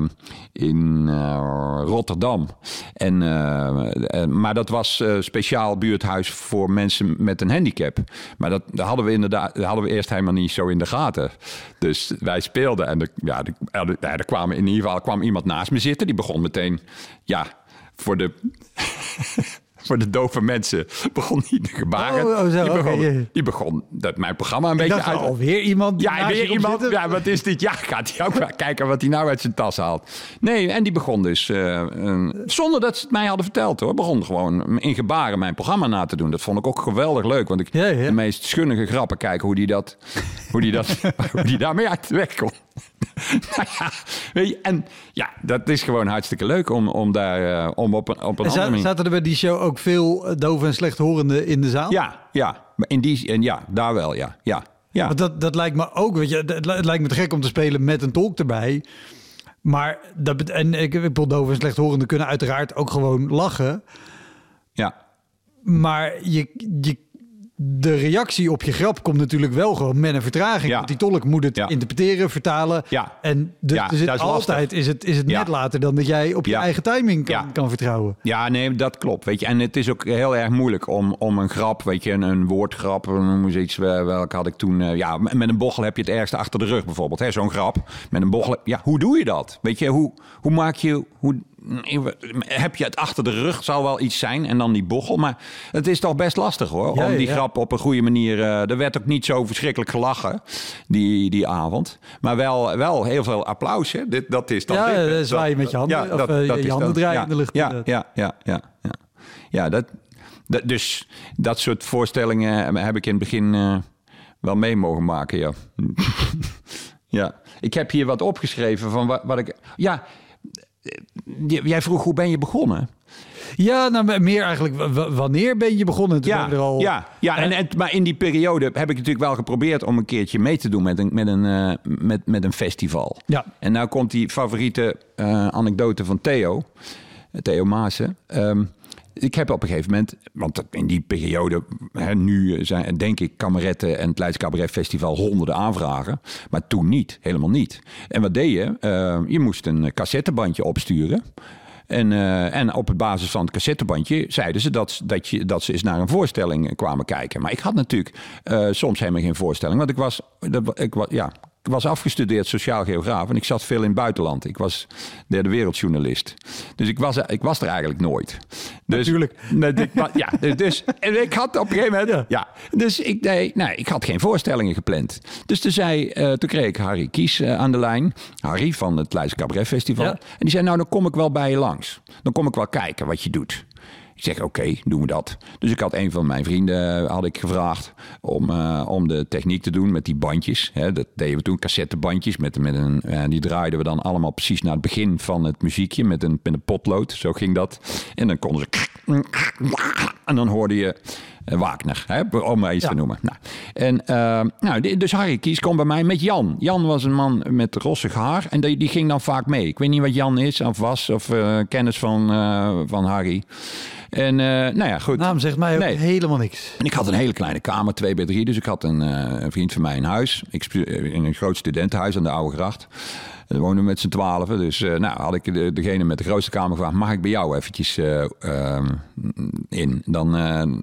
in eh, Rotterdam. En, eh, eh, maar dat was speciaal buurthuis voor mensen met een handicap. Maar dat, dat hadden we inderdaad dat hadden we eerst helemaal niet zo in de gaten. Dus wij speelden en de, ja, de, er kwam in ieder geval kwam iemand naast me zitten. Die begon meteen, ja, voor de voor de dove mensen begon hij de gebaren. Oh, oh, zo, die, begon, die dat mijn programma een Ik beetje dacht uit. alweer iemand. Ja, weer iemand. zitten. Ja, wat is dit? Ja, gaat hij ook wel kijken wat hij nou uit zijn tas haalt. Nee, en die begon dus, eh, zonder dat ze het mij hadden verteld hoor, begon gewoon in gebaren mijn programma na te doen. Dat vond ik ook geweldig leuk, want ik Ja, ja. de meest schunnige grappen kijken hoe die dat, hoe die dat, hoe die daarmee uit de weg kon. Nou ja, weet je, en ja, dat is gewoon hartstikke leuk om, om daar, eh, om op een, op een En andere manier... zaten er bij die show ook veel eh, dove en slechthorenden in de zaal? Ja, ja. In die, en ja, daar wel, ja. Ja, ja. Want dat, dat lijkt me ook, weet je, het, li- het lijkt me te gek om te spelen met een tolk erbij. Maar dat, en ik, bedoel, dove en slechthorenden kunnen uiteraard ook gewoon lachen. ja. Maar je, je, de reactie op je grap komt natuurlijk wel gewoon met een vertraging. Ja. Want die tolk moet het Ja. interpreteren, vertalen. Ja. En dus, Ja, dus het lastig. altijd is het, is het net later dan dat jij op je eigen timing kan, kan vertrouwen. Ja, nee, dat klopt. Weet je. En het is ook heel erg moeilijk om, om een grap, weet je, een, een woordgrap, noem eens iets, wel- welke had ik toen. eh, ja, met een bochel heb je het ergste achter de rug bijvoorbeeld. hè, Zo'n grap. Met een bochel, ja, hoe doe je dat? Weet je, hoe, hoe maak je, hoe, heb je het achter de rug, zal wel iets zijn, en dan die bochel. Maar het is toch best lastig hoor, Ja, om ja, die ja. grap op een goede manier. eh, er werd ook niet zo verschrikkelijk gelachen die, die avond. Maar wel, wel heel veel applaus. Hè? Dit, dat is dan Ja, eh, Dat- zwaaien met je handen, of, eh, je handen draaien ja, in de lucht, Ja, ja, ja, ja, ja. Ja, dat, dat, dus dat soort voorstellingen heb ik in het begin wel mee mogen maken, ja. ja. Ik heb hier wat opgeschreven van wat, wat ik... Ja, jij vroeg hoe ben je begonnen? Ja, nou, meer eigenlijk, wanneer ben je begonnen? Toen Ja, er al, ja, ja en, en- maar in die periode heb ik natuurlijk wel geprobeerd om een keertje mee te doen met een, met een, eh, met, met een festival. Ja. En nou komt die favoriete eh, anekdote van Theo, Theo Maassen. Ehm, ik heb op een gegeven moment, want in die periode, hè, nu zijn denk ik Kameretten en het Leids Cabaret Festival honderden aanvragen. Maar toen niet, helemaal niet. En wat deed je? Eh, je moest een cassettebandje opsturen. En, eh, en op het basis van het cassettebandje zeiden ze dat, dat, je, dat ze eens naar een voorstelling kwamen kijken. Maar ik had natuurlijk eh, soms helemaal geen voorstelling. Want ik was, dat, ik, ja, was afgestudeerd sociaal geograaf en ik zat veel in het buitenland. Ik was derde wereldjournalist. Dus ik was, er- ik was er eigenlijk nooit. Dus, Natuurlijk. Nee, ja, dus en ik had op een gegeven moment... Ja. dus ik, nee, nee, ik had geen voorstellingen gepland. Dus toen, zei, eh, toen kreeg ik Harry Kies eh, aan de lijn. Harry van het Leidse Cabaret Festival. Ja. En die zei, nou dan kom ik wel bij je langs. Dan kom ik wel kijken wat je doet. Ik zeg, oké, doen we dat. Dus ik had een van mijn vrienden eh, had ik gevraagd om, eh, om de techniek te doen met die bandjes. Hè, dat deden we toen, cassettebandjes. Met, met een, eh, die draaiden we dan allemaal precies naar het begin van het muziekje met een, met een potlood. Zo ging dat. En dan konden ze... En dan hoorde je Wagner, hè, om maar iets Ja. te noemen. Nou, en, nou, dus Harry Kies kwam bij mij met Jan. Jan was een man met rossig haar en die, die ging dan vaak mee. Ik weet niet wat Jan is of was of kennis van, van Harry. En eh, nou ja, goed. Naam zegt mij ook Nee. helemaal niks. En ik had een hele kleine kamer, 2 bij 3. Dus ik had een, eh, een vriend van mij in huis. Ik in een groot studentenhuis aan de Oude Gracht. En we woonden met z'n twaalfen. Dus eh, nou had ik de, degene met de grootste kamer gevraagd... mag ik bij jou eventjes eh, ehm, in? Dan,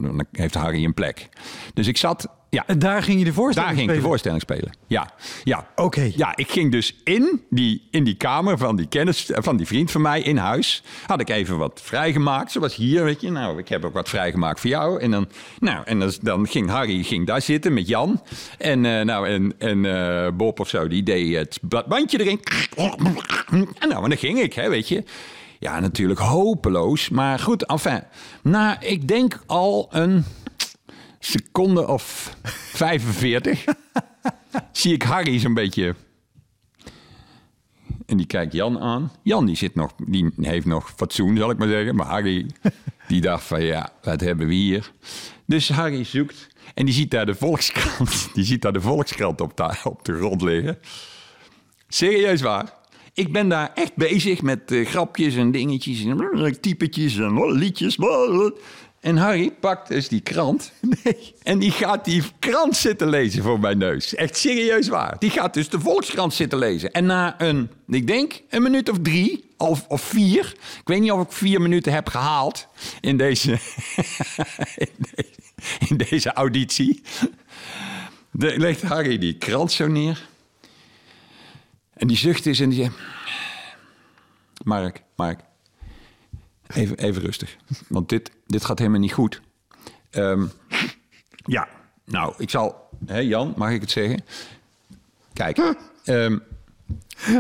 dan heeft Harry een plek. Dus ik zat... Ja, daar ging je de voorstelling daar ging ik de spelen? voorstelling spelen. Ja, ja. Oké. Ja, ik ging dus in die, in die kamer van die kennis, van die vriend van mij in huis. Had ik even wat vrijgemaakt. Zoals hier, weet je. Nou, ik heb ook wat vrijgemaakt voor jou. En dan, nou, en dan, dan ging Harry ging daar zitten met Jan. En, eh, nou, en, en eh, Bob of zo, die deed het ba- bandje erin. En nou, en dan ging ik, hè, weet je. Ja, natuurlijk hopeloos. Maar goed, enfin. Na, ik denk al een seconde of 45 zie ik Harry zo'n beetje En die kijkt Jan aan. Jan die zit nog, die heeft nog fatsoen, zal ik maar zeggen. Maar Harry, die dacht van ja, wat hebben we hier? Dus Harry zoekt en die ziet daar de Volkskrant. Die ziet daar de Volkskrant op, de, op de grond liggen. Serieus waar. Ik ben daar echt bezig met uh, grapjes en dingetjes en typetjes en liedjes. En Harry pakt dus die krant. Nee. En die gaat die krant zitten lezen voor mijn neus. Echt serieus waar. Die gaat dus de Volkskrant zitten lezen. En na een, ik denk, een minuut of drie of, of vier. Ik weet niet of ik vier minuten heb gehaald in deze, in deze, in deze auditie. De, legt Harry die krant zo neer. En die zucht is en die zegt... Mark, Mark, Even, even rustig. Want dit, dit gaat helemaal niet goed. Um, ja, nou, ik zal... Hè, Jan, mag ik het zeggen? Kijk, um,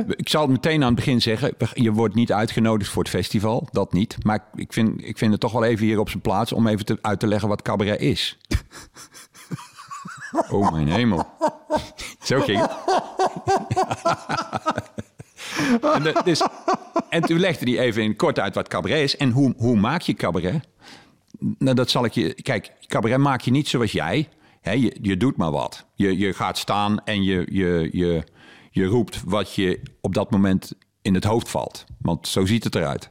ik zal het meteen aan het begin zeggen. Je wordt niet uitgenodigd voor het festival. Dat niet. Maar ik vind, ik vind het toch wel even hier op zijn plaats... om even te, uit te leggen wat cabaret is. Oh, mijn hemel. Zo ging. En, en toen legde hij even in kort uit wat cabaret is. En hoe, hoe maak je cabaret? Nou, dat zal ik je... Kijk, cabaret maak je niet zoals jij. je, je doet maar wat. Je, je gaat staan en je, je, je, je roept wat je op dat moment in het hoofd valt. Want zo ziet het eruit.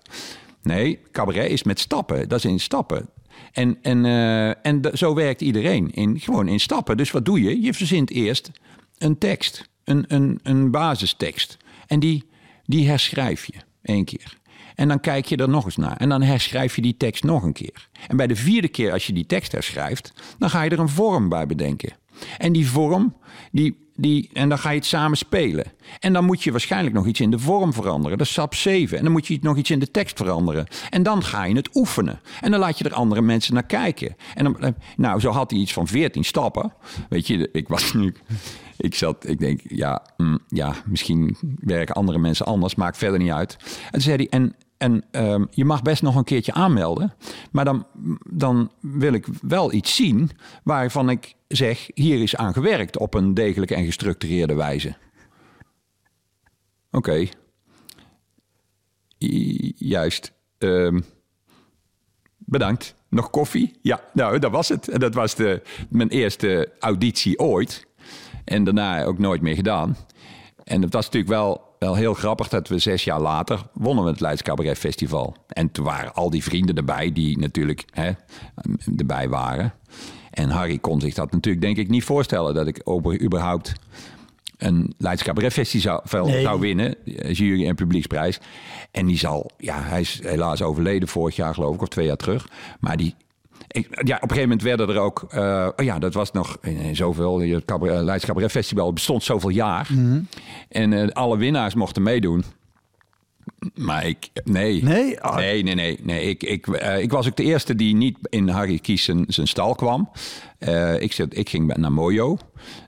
Nee, cabaret is met stappen. Dat is in stappen. En, en, uh, en zo werkt iedereen. In, gewoon in stappen. Dus wat doe je? Je verzint eerst een tekst. Een, een, een basistekst. En die, die herschrijf je één keer. En dan kijk je er nog eens naar. En dan herschrijf je die tekst nog een keer. En bij de vierde keer als je die tekst herschrijft, dan ga je er een vorm bij bedenken. En die vorm, die, die, en dan ga je het samen spelen. En dan moet je waarschijnlijk nog iets in de vorm veranderen. Dat is stap 7. En dan moet je nog iets in de tekst veranderen. En dan ga je het oefenen. En dan laat je er andere mensen naar kijken. En eh, nou, zo had hij iets van 14 stappen. Weet je, ik was nu ik zat, ik denk, ja, mm, ja, misschien werken andere mensen anders, maakt verder niet uit. En toen zei hij, en, en um, je mag best nog een keertje aanmelden, maar dan, dan wil ik wel iets zien waarvan ik zeg, hier is aan gewerkt op een degelijke en gestructureerde wijze. Oké. Juist. Um, bedankt. Nog koffie? Ja, nou, dat was het. Dat was de, mijn eerste auditie ooit. En daarna ook nooit meer gedaan. En het was natuurlijk wel, wel heel grappig dat we zes jaar later wonnen we het Leids Cabaret Festival. En toen waren al die vrienden erbij die natuurlijk hè, erbij waren. En Harry kon zich dat natuurlijk denk ik niet voorstellen dat ik überhaupt een Leids Cabaret Festival zou winnen. Jury- en publieksprijs. En die zal, ja, hij is helaas overleden vorig jaar geloof ik, of twee jaar terug. Maar die, ja, op een gegeven moment werden er ook... Uh, oh ja, dat was nog in, zoveel... Het cabaret, Leids Cabaret Festival bestond zoveel jaar. Mhm. En uh, alle winnaars mochten meedoen. Maar ik, nee. Nee? Oh. Nee, nee, nee. nee. Ik, ik, uh, ik was ook de eerste die niet in Harry Kies zijn, zijn stal kwam. Uh, ik, zit, ik ging naar Mojo,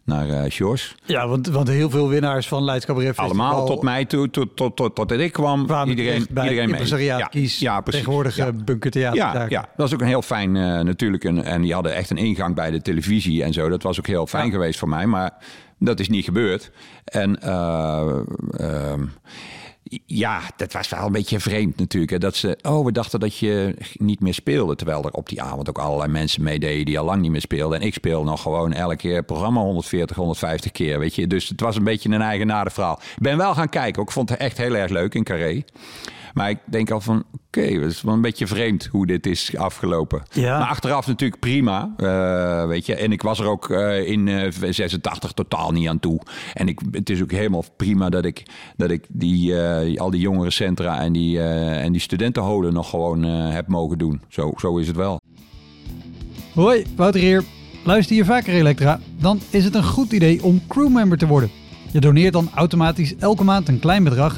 naar uh. Ja, want, want heel veel winnaars van Leids Cabaret Festival... Allemaal tot mij toe, tot, tot, tot, tot ik kwam. Iedereen, bij iedereen mee. Ja, Kies, ja, precies. tegenwoordig ja. bunkertheater. Ja, ja, dat was ook een heel fijn natuurlijk. Een, en die hadden echt een ingang bij de televisie en zo. Dat was ook heel fijn geweest voor mij. Maar dat is niet gebeurd. En... Uh, ja, dat was wel een beetje vreemd natuurlijk. Hè? Dat ze, oh, we dachten dat je niet meer speelde. Terwijl er op die avond ook allerlei mensen meededen die al lang niet meer speelden. En ik speel nog gewoon elke keer programma 140, 150 keer, weet je. Dus het was een beetje een eigenaardig verhaal. Ik ben wel gaan kijken. Ik vond het echt heel erg leuk in Carré. Maar ik denk al van, oké, okay, het is wel een beetje vreemd hoe dit is afgelopen. Ja. Maar achteraf natuurlijk prima, uh, weet je. En ik was er ook uh, in uh, 86 totaal niet aan toe. En ik, het is ook helemaal prima dat ik, dat ik die, eh, al die jongerencentra en die, en die studentenholen nog gewoon heb mogen doen. Zo, zo is het wel. Hoi, Wouter hier. Luister je vaker Elektra? Dan is het een goed idee om crewmember te worden. Je doneert dan automatisch elke maand een klein bedrag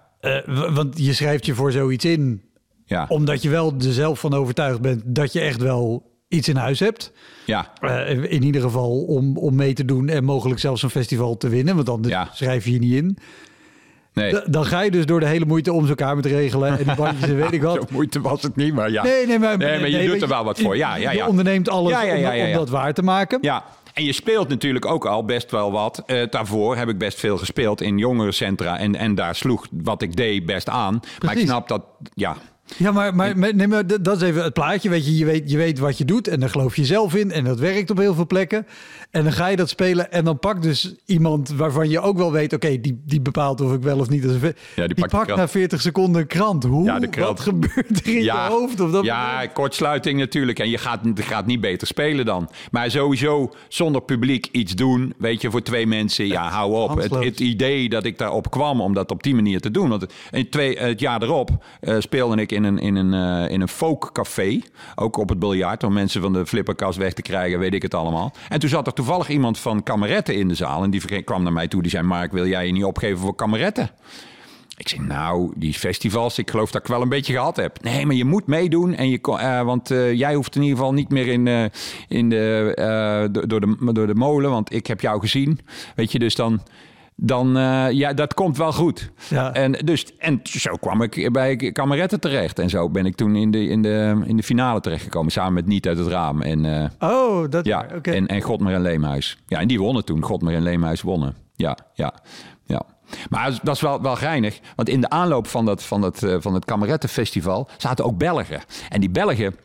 Eh, want je schrijft je voor zoiets in Ja, omdat je wel er zelf van overtuigd bent dat je echt wel iets in huis hebt. ja, Eh, in ieder geval om, om mee te doen en mogelijk zelfs een festival te winnen, want anders Ja. schrijf je je niet in. nee. Dan ga je dus door de hele moeite om zo'n kamer te regelen en die bandjes en weet ik wat. Zo moeite was het niet, maar ja. Nee, nee, maar, Nee, maar je doet er wel wat voor. Ja, ja, Je ja. onderneemt alles om- om, dat waar te maken. Ja, en je speelt natuurlijk ook al best wel wat. Eh, daarvoor heb ik best veel gespeeld in jongerencentra. En, en daar sloeg wat ik deed best aan. Maar ik snap dat, ja, Ja, maar, maar, nee, maar dat is even het plaatje. Weet je, je, weet, je weet wat je doet en daar geloof je zelf in. En dat werkt op heel veel plekken. En dan ga je dat spelen en dan pakt dus iemand waarvan je ook wel weet... oké, die, die bepaalt of ik wel of niet... als Ja, die die pakt na 40 seconden een krant. Hoe? Ja, de krant. Wat gebeurt er in je hoofd? Of dat ja, kortsluiting natuurlijk. En je gaat, gaat niet beter spelen dan. Maar sowieso zonder publiek iets doen, weet je, voor twee mensen. Ja, hou op. Het, het idee dat ik daarop kwam om dat op die manier te doen. Want in twee, het jaar erop eh, speelde ik in een, in een, eh, in een folkcafé. Ook op het biljart, om mensen van de flipperkast weg te krijgen, weet ik het allemaal. En toen zat er toevallig iemand van Kameretten in de zaal. En die kwam naar mij toe. Die zei, Mark, wil jij je niet opgeven voor Kameretten? Ik zei, nou, die festivals, ik geloof dat ik wel een beetje gehad heb. Nee, maar je moet meedoen. En je, eh, want eh, jij hoeft in ieder geval niet meer in, in de, do- door, de, door de molen, want ik heb jou gezien. Weet je, dus dan, dan eh, ja, dat komt wel goed. Ja. En, dus, en zo kwam ik bij Kameretten terecht. En zo ben ik toen in de, in de, in de finale terechtgekomen, samen met Niet uit het Raam. En, eh, Oh, dat ja, oké. en, en Godmer en Leemhuis. Ja, en die wonnen toen. Godmer en Leemhuis wonnen. Ja, ja, ja. Maar dat is wel, wel geinig. Want in de aanloop van, dat, van, dat, eh, van het Kamerettenfestival zaten ook Belgen. En die Belgen...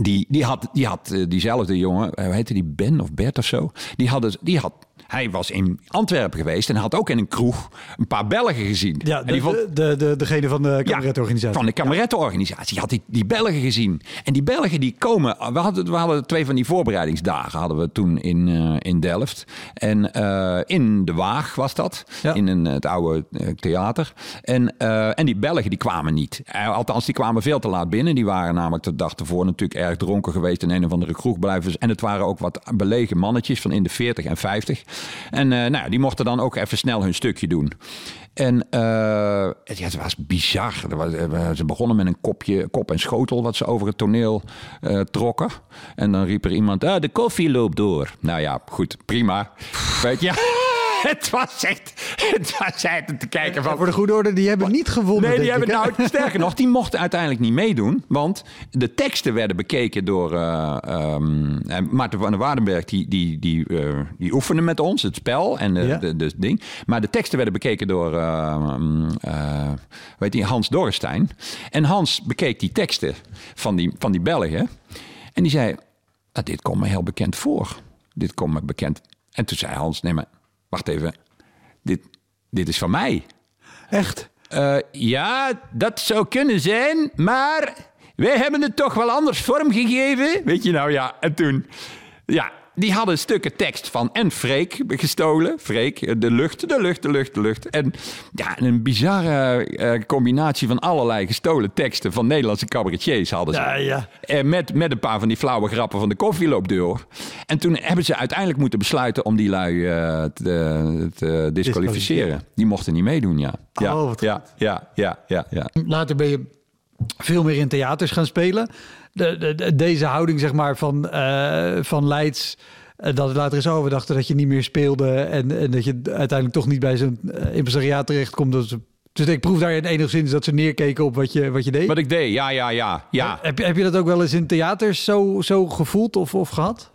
Die, die had, die had diezelfde jongen, hoe heette die Ben of Bert of zo? Die hadden, die had, hij was in Antwerpen geweest en had ook in een kroeg een paar Belgen gezien. Ja, en de, die vond, de, de, de- degene van de kameretorganisatie. van de kamerettenorganisatie. had die, die Belgen gezien. En die Belgen die komen... We hadden, we hadden twee van die voorbereidingsdagen hadden we toen in, eh, in Delft. En eh, in De Waag was dat. Ja. In een, het oude eh, theater. En, en die Belgen die kwamen niet. Althans, die kwamen veel te laat binnen. Die waren namelijk de dag ervoor natuurlijk erg dronken geweest... in een of andere kroeg blijven. En het waren ook wat belegen mannetjes van in de 40 en 50. En eh, nou, die mochten dan ook even snel hun stukje doen. En eh, ja, het was bizar. Eh, ze begonnen met een kopje, kop en schotel wat ze over het toneel trokken. En dan riep er iemand, ah, de koffie loopt door. Nou ja, goed, prima. Weet je, het was echt, het was echt te kijken van... Voor de goede orde, die hebben niet gewonnen. Nee, die hebben ik, nou, sterker nog, die mochten uiteindelijk niet meedoen. Want de teksten werden bekeken door en Maarten van der Waardenberg. Die, die, die, eh, die oefende met ons het spel en de, Ja. de, de ding. Maar de teksten werden bekeken door eh, eh, weet je, Hans Dorrestein. En Hans bekeek die teksten van die, van die Belgen. En die zei, "Ah, dit komt me heel bekend voor. Dit komt me bekend. En toen zei Hans, nee maar, wacht even. Dit, dit is van mij. Echt? Eh, ja, dat zou kunnen zijn, maar wij hebben het toch wel anders vormgegeven. Weet je nou, ja, en toen... Ja, die hadden stukken tekst van en Freek gestolen. Freek, de lucht, de lucht, de lucht, de lucht. En ja, een bizarre eh, combinatie van allerlei gestolen teksten van Nederlandse cabaretiers hadden ze. Ja, ja. Eh, met, met een paar van die flauwe grappen van de koffieloopdeur. En toen hebben ze uiteindelijk moeten besluiten om die lui eh, te, te disqualificeren. Die mochten niet meedoen, ja. Ja, Oh, ja, ja, ja, ja, ja. Later ben je veel meer in theaters gaan spelen. De, de- de- deze houding, zeg maar, van, eh, van Leids. eh, dat het later is over dachten dat je niet meer speelde. En, en dat je uiteindelijk toch niet bij zo'n uh, impresariaat terechtkomt. Dat ze, dus ik proef daarin enigszins dat ze neerkeken op wat je, wat je deed. Wat ik deed, ja, ja, ja. ja. Heb, je, heb je dat ook wel eens in theaters zo, zo gevoeld of, of gehad?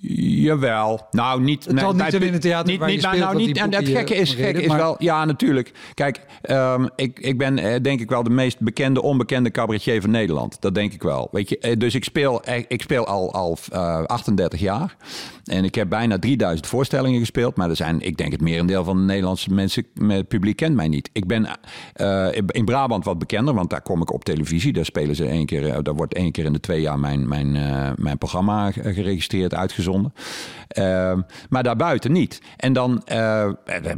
Jawel. Nou, niet... Het niet bij- in het theater niet, waar je niet, speelt, nou, dat niet, en het boeken gekke je is, gekke is maar- wel... Ja, natuurlijk. Kijk, ehm, ik, ik ben eh, denk ik wel de meest bekende, onbekende cabaretier van Nederland. Dat denk ik wel. Weet je, eh, dus ik speel, eh, ik speel al, al eh, 38 jaar. En ik heb bijna 3000 voorstellingen gespeeld. Maar er zijn, ik denk het merendeel van de Nederlandse mensen, met het publiek kent mij niet. Ik ben eh, in Brabant wat bekender, want daar kom ik op televisie. Daar spelen ze één keer, eh, daar wordt één keer in de twee jaar mijn, mijn, eh, mijn programma geregistreerd, uitgezonden. Uitgezonden. Ehm, maar daarbuiten niet. En dan, uh,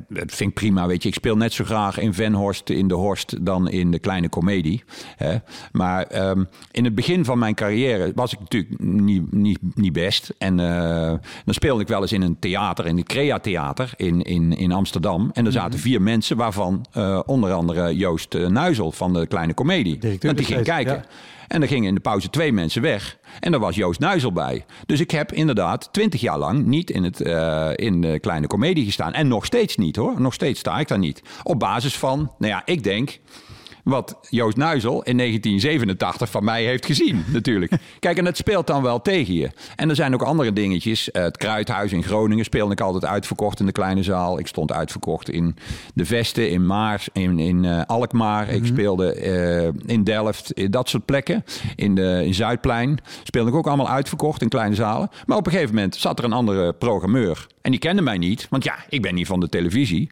vind ik prima, weet je. Ik speel net zo graag in Venhorst, in de Horst, dan in de kleine komedie. Hè. Maar ehm, in het begin van mijn carrière was ik natuurlijk niet, niet, niet best. En uh, dan speelde ik wel eens in een theater, in het Crea Theater in, in, in Amsterdam. En er zaten mhm. vier mensen, waarvan uh, onder andere Joost Nuizel van de kleine komedie. Want die ging kijken. Ja. En er gingen in de pauze twee mensen weg. En daar was Joost Nuizel bij. Dus ik heb inderdaad twintig jaar lang niet in, het, uh, in de kleine komedie gestaan. En nog steeds niet hoor. Nog steeds sta ik daar niet. Op basis van, nou ja, ik denk wat Joost Nuizel in 1987 van mij heeft gezien, natuurlijk. Kijk, en dat speelt dan wel tegen je. En er zijn ook andere dingetjes. Eh, het Kruidhuis in Groningen speelde ik altijd uitverkocht in de kleine zaal. Ik stond uitverkocht in de Vesten, in Maars, in, in uh, Alkmaar. Ik mhm. speelde uh, in Delft, in dat soort plekken. In, de, in Zuidplein speelde ik ook allemaal uitverkocht in kleine zalen. Maar op een gegeven moment zat er een andere programmeur. En die kende mij niet, want ja, ik ben niet van de televisie.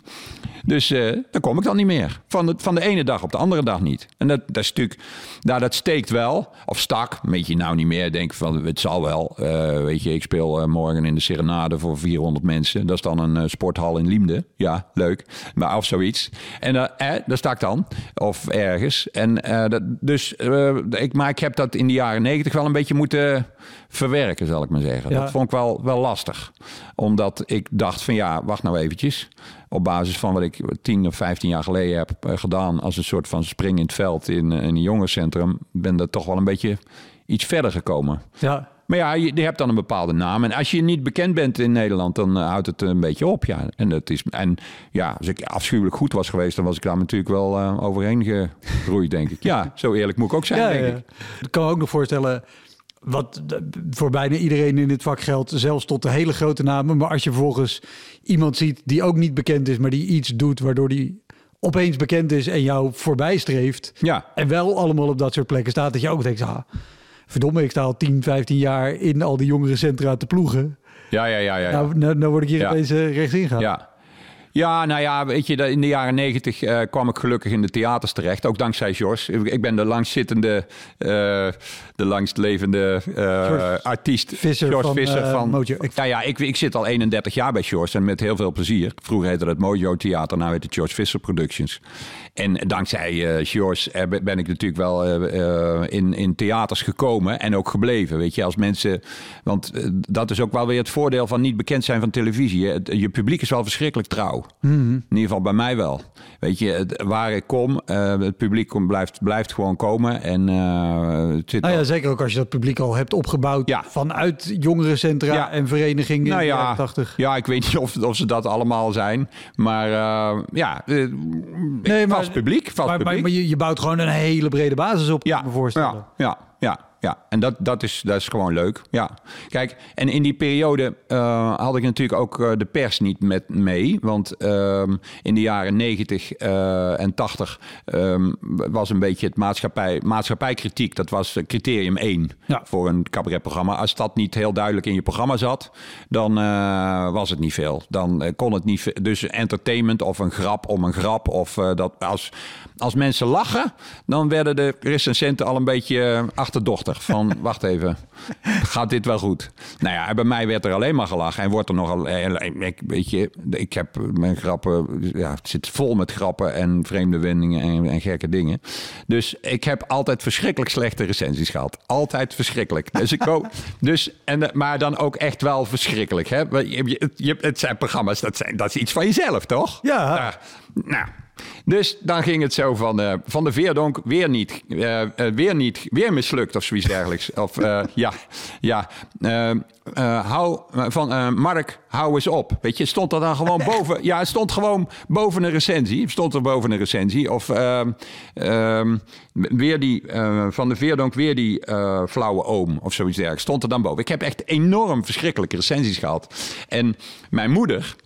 Dus dan kom ik dan niet meer. Van de, van de ene dag op de andere niet. En dat, dat natuurlijk, nou, dat steekt wel. Of stak, weet je nou niet meer. Denk van, het zal wel. Uh, weet je, ik speel uh, morgen in de Serenade voor 400 mensen. Dat is dan een sporthal in Liemde. Ja, leuk. Maar of zoiets. En eh, daar sta ik dan. Of ergens. En dat, dus, ik, maar ik heb dat in de jaren negentig wel een beetje moeten verwerken, zal ik maar zeggen. Dat vond ik wel, wel lastig. Omdat ik dacht van ja, wacht nou eventjes. Op basis van wat ik 10 of 15 jaar geleden heb eh, gedaan als een soort van spring in het veld in, in een jongerencentrum, ben dat toch wel een beetje iets verder gekomen. Ja. Maar ja, je, je, hebt dan een bepaalde naam. En als je niet bekend bent in Nederland, dan uh, houdt het een beetje op. Ja. En, dat is, en ja, als ik afschuwelijk goed was geweest, dan was ik daar natuurlijk wel uh, overheen gegroeid, denk ik. Ja, zo eerlijk moet ik ook zijn, ja, denk ja. ik. Ik kan me ook nog voorstellen, wat voor bijna iedereen in dit vak geldt, zelfs tot de hele grote namen. Maar als je vervolgens iemand ziet die ook niet bekend is, maar die iets doet waardoor die opeens bekend is en jou voorbij streeft. Ja. En wel allemaal op dat soort plekken staat, dat je ook denkt, ah, verdomme, ik sta al 10, 15 jaar in al die jongere centra te ploegen. Ja, ja, ja. ja, Nou, nou, nou, word ik hier ja. opeens uh, rechts ingaan. Ja. Ja, nou ja, weet je, in de jaren negentig uh, kwam ik gelukkig in de theaters terecht. Ook dankzij Jos. Ik ben de langstzittende, uh, de langstlevende uh, artiest. Visser George van, Visser van Mojo. Ja, ja ik, ik zit al 31 jaar bij Jos en met heel veel plezier. Vroeger heette het Mojo Theater, nou heet het George Visser Productions. En dankzij uh, George ben ik natuurlijk wel uh, in, in theaters gekomen en ook gebleven. Weet je, als mensen. Want dat is ook wel weer het voordeel van niet bekend zijn van televisie. Je publiek is wel verschrikkelijk trouw. Mm In ieder geval bij mij wel. Weet je, waar ik kom, het publiek blijft, blijft gewoon komen. En, het zit nou ja, zeker ook als je dat publiek al hebt opgebouwd ja. vanuit jongerencentra ja. en verenigingen nou in ja, de jaren 80. Ja, ik weet niet of, of ze dat allemaal zijn. Maar ja, nee, maar publiek. Vast maar, publiek. Maar, je, je, bouwt gewoon een hele brede basis op, ja, me voorstellen. Ja, ja, ja. Ja, en dat, dat, is, dat is gewoon leuk. Ja. Kijk, en in die periode uh, had ik natuurlijk ook uh, de pers niet met mee. Want uh, in de jaren 90 uh, en 80 um, was een beetje het maatschappij, maatschappijkritiek. Dat was criterium 1 ja. voor een cabaretprogramma. Als dat niet heel duidelijk in je programma zat, dan was het niet veel. Dan kon het niet. Dus entertainment of een grap om een grap. Of dat als, als mensen lachen, dan werden de recensenten al een beetje achterdochtig. Van, wacht even, gaat dit wel goed? Nou ja, bij mij werd er alleen maar gelachen. En wordt er nogal... Ik, weet je, ik heb mijn grappen... Ja, het zit vol met grappen en vreemde wendingen en, en gekke dingen. Dus ik heb altijd verschrikkelijk slechte recensies gehad. Altijd verschrikkelijk. Dus ik hoop... Dus, en, maar dan ook echt wel verschrikkelijk. Hè? Je, je, het zijn programma's, dat, zijn, dat is iets van jezelf, toch? Ja. nou dus dan ging het zo van, uh, van de Veerdonk weer niet, uh, uh, weer niet, weer mislukt of zoiets dergelijks. Of ja, ja. hou, van Mark, hou eens op. Weet je, stond er dan gewoon boven. Ja, het stond gewoon boven een recensie. Stond er boven een recensie. Of ehm, ehm, weer die, van de Veerdonk weer die flauwe oom of zoiets dergelijks. Stond er dan boven. Ik heb echt enorm verschrikkelijke recensies gehad. En mijn moeder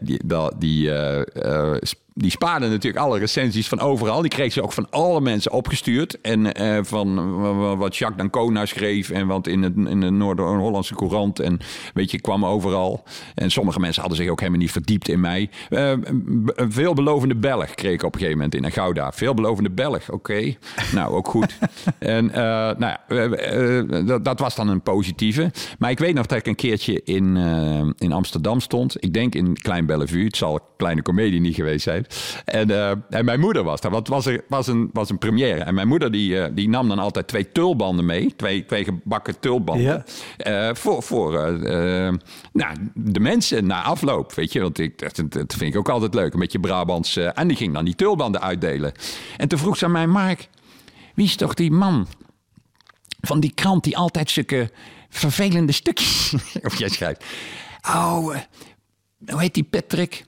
die, die, uh, die spaarde natuurlijk alle recensies van overal. Die kreeg ze ook van alle mensen opgestuurd. En eh, van eh, wat Jacques Dancona schreef en wat in, het, in de Noord-Hollandse Courant. En weet je, kwam overal. En sommige mensen hadden zich ook helemaal niet verdiept in mij. Uh, een veelbelovende Belg kreeg ik op een gegeven moment in een Gouda. Veelbelovende Belg, oké. nou, ook goed. en nou ja, dat, dat, was dan een positieve. Maar ik weet nog dat ik een keertje in, in Amsterdam stond. Ik denk in Klein Bellevue. Het zal een kleine komedie niet geweest zijn. En, uh, en mijn moeder was daar, want het was, er, was, een, was een première. En mijn moeder die, uh, die nam dan altijd twee tulbanden mee, twee, twee gebakken tulbanden. Ja. Uh, voor voor nou, de mensen na afloop, weet je. Want ik, dat, dat vind ik ook altijd leuk, een beetje Brabants. en die ging dan die tulbanden uitdelen. En toen vroeg ze aan mij, Mark, wie is toch die man van die krant die altijd zulke vervelende stukjes... of jij schrijft... Oh, hoe heet die Patrick?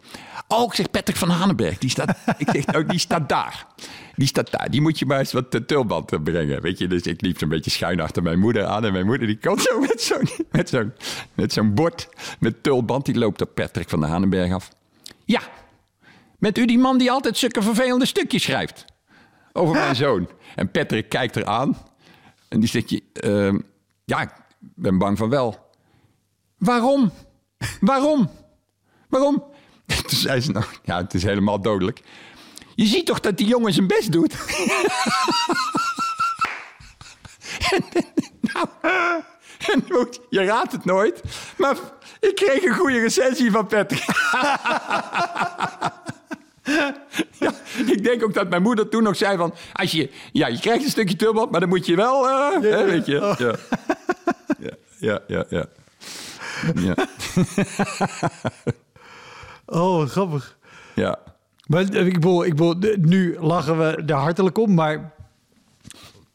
Oh, ik zeg Patrick van Hanenberg. Die staat, ik zeg, oh, die staat daar. Die staat daar. Die moet je maar eens wat tulband brengen. Weet je, dus ik liep zo'n beetje schuin achter mijn moeder aan. En mijn moeder die komt zo met zo'n met zo'n met zo'n bord met tulband. Die loopt op Patrick van de Hanenberg af. Ja, met u die man die altijd zulke vervelende stukjes schrijft. Over mijn zoon. En Patrick kijkt eraan. En die zegt, je, uh, ja, ik ben bang van wel. Waarom? Waarom? Waarom? Toen zei ze nou, ja, het is helemaal dodelijk. Je ziet toch dat die jongen zijn best doet? nou, je raadt het nooit, maar ik kreeg een goede recensie van Patrick. ja, ik denk ook dat mijn moeder toen nog zei van... Als je, ja, je krijgt een stukje turbo, maar dan moet je wel... Uh, ja, hè, weet je. Ja. ja, ja, ja. ja. ja. Oh, grappig. Ja. Maar eh, ik bedoel, ik bedoel, nu lachen we er hartelijk om, maar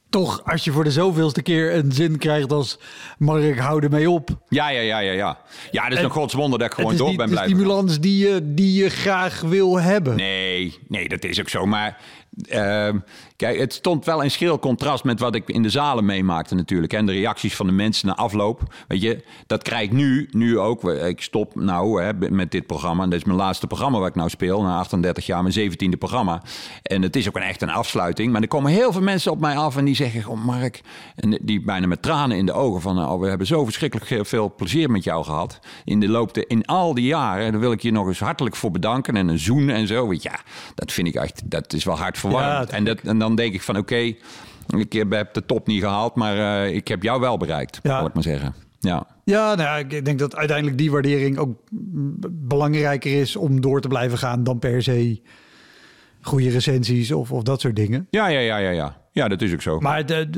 toch, als je voor de zoveelste keer een zin krijgt als Mark, hou ermee op. Ja, ja, ja, ja, ja. Ja, dat is een godswonder dat ik gewoon door ben blijven. Het is stimulans die je, die je graag wil hebben. Nee, nee, dat is ook zo. Maar uh, kijk, het stond wel in schril contrast met wat ik in de zalen meemaakte natuurlijk. En de reacties van de mensen na afloop. Weet je, dat krijg ik nu, nu ook. Ik stop nou hè, met dit programma. En dat is mijn laatste programma waar ik nou speel. Na 38 jaar, mijn 17e programma. En het is ook een, echt een afsluiting. Maar er komen heel veel mensen op mij af en die zeggen... Oh Mark, en die bijna met tranen in de ogen van... Oh, we hebben zo verschrikkelijk veel plezier met jou gehad. In de loop in al die jaren. Daar wil ik je nog eens hartelijk voor bedanken. En een zoen en zo. Ja, dat vind ik echt, dat is wel hard voor ja, en, dat, en dan denk ik van oké, ik heb de top niet gehaald, maar uh, ik heb jou wel bereikt, ja. ik maar zeggen. Ja. Ja, nou, ik denk dat uiteindelijk die waardering ook belangrijker is om door te blijven gaan dan per se goede recensies of, of dat soort dingen. Ja, ja, ja, ja, ja. Ja, dat is ook zo. Maar het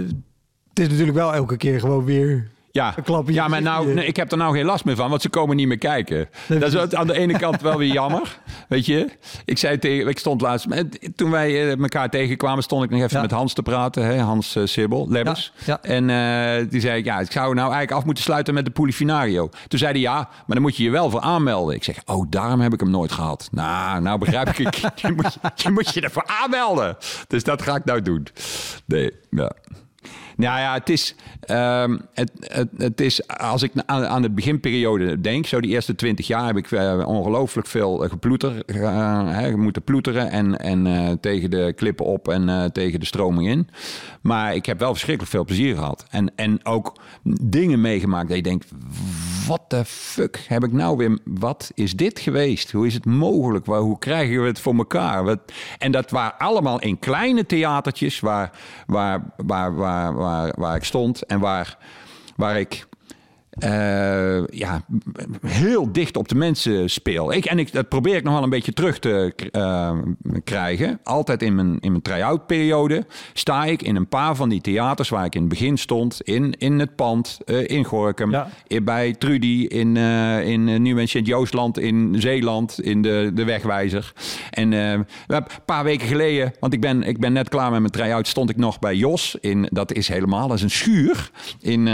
is natuurlijk wel elke keer gewoon weer ja, ja maar nou, nee, ik heb er nou geen last meer van, want ze komen niet meer kijken. Dat is aan de ene kant wel weer jammer, weet je. Ik zei tegen, ik stond laatst, toen wij eh, elkaar tegenkwamen, stond ik nog even met Hans te praten, hè, Hans uh, Sibbel, Lebbers. Ja, En uh, die zei ik, ja, ik zou nou eigenlijk af moeten sluiten met de Polifinario. Toen zei hij, ja, maar dan moet je je wel voor aanmelden. Ik zeg, oh, daarom heb ik hem nooit gehad. Nou, nou begrijp ik, je, moet, je moet je ervoor aanmelden. Dus dat ga ik nou doen. Nee, ja. Nou ja, het is, um, het, het, is als ik aan, aan de beginperiode denk, zo die eerste twintig jaar heb ik uh, ongelooflijk veel uh, geploeter, uh, moeten ploeteren en, en tegen de klippen op en tegen de stroming in. Maar ik heb wel verschrikkelijk veel plezier gehad. En, en ook dingen meegemaakt dat je denkt, wat de fuck heb ik nou weer, wat is dit geweest? Hoe is het mogelijk? Hoe krijgen we het voor elkaar? Wat, en dat waren allemaal in kleine theatertjes waar, waar, waar, waar, waar, waar ik stond en waar, waar ik uh, ja, heel dicht op de mensen speel. Ik, en ik, dat probeer ik nog wel een beetje terug te uh, krijgen. Altijd in mijn, in mijn try-out periode sta ik in een paar van die theaters waar ik in het begin stond. In, in het pand, uh, in Gorkum, ja. bij Trudy, in, in Nieuw- en Sint-Joostland, in Zeeland, in de, de Wegwijzer. En een paar weken geleden, want ik ben, ik ben net klaar met mijn try-out, stond ik nog bij Jos. In, dat is helemaal, dat is een schuur in,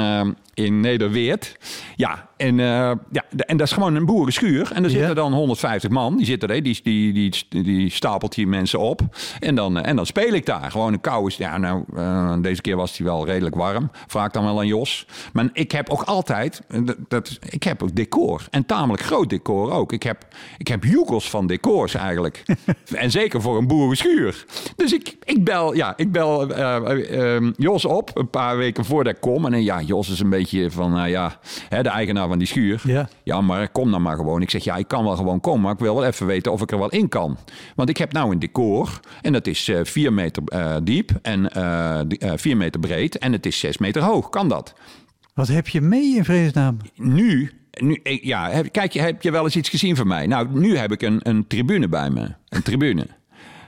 in Nederweert. Ja, en, eh, ja, en dat is gewoon een boerenschuur. En er zitten dan 150 man. Die zitten er, die, die, die, die stapelt hier mensen op. En dan, eh, en dan speel ik daar. Gewoon een kou is. Ja, nou, eh, deze keer was hij wel redelijk warm. Vraag dan wel aan Jos. Maar ik heb ook altijd. Dat, dat, ik heb ook decor. En tamelijk groot decor ook. Ik heb, ik heb joekels van decors eigenlijk. en zeker voor een boerenschuur. Dus ik, ik bel, ja, ik bel Jos op. Een paar weken voordat ik kom. En ja, Jos is een beetje van. ja, hè, de eigenaar van die schuur. Ja. Ja, maar kom dan maar gewoon. Ik zeg, ja, ik kan wel gewoon komen, maar ik wil wel even weten of ik er wel in kan. Want ik heb nou een decor en dat is eh 4 meter eh, diep en eh 4 meter breed en het is 6 meter hoog. Kan dat? Wat heb je mee in vredesnaam? Nu, nu eh, ja, heb, kijk, heb je wel eens iets gezien van mij? Nou, nu heb ik een, een tribune bij me. Een tribune.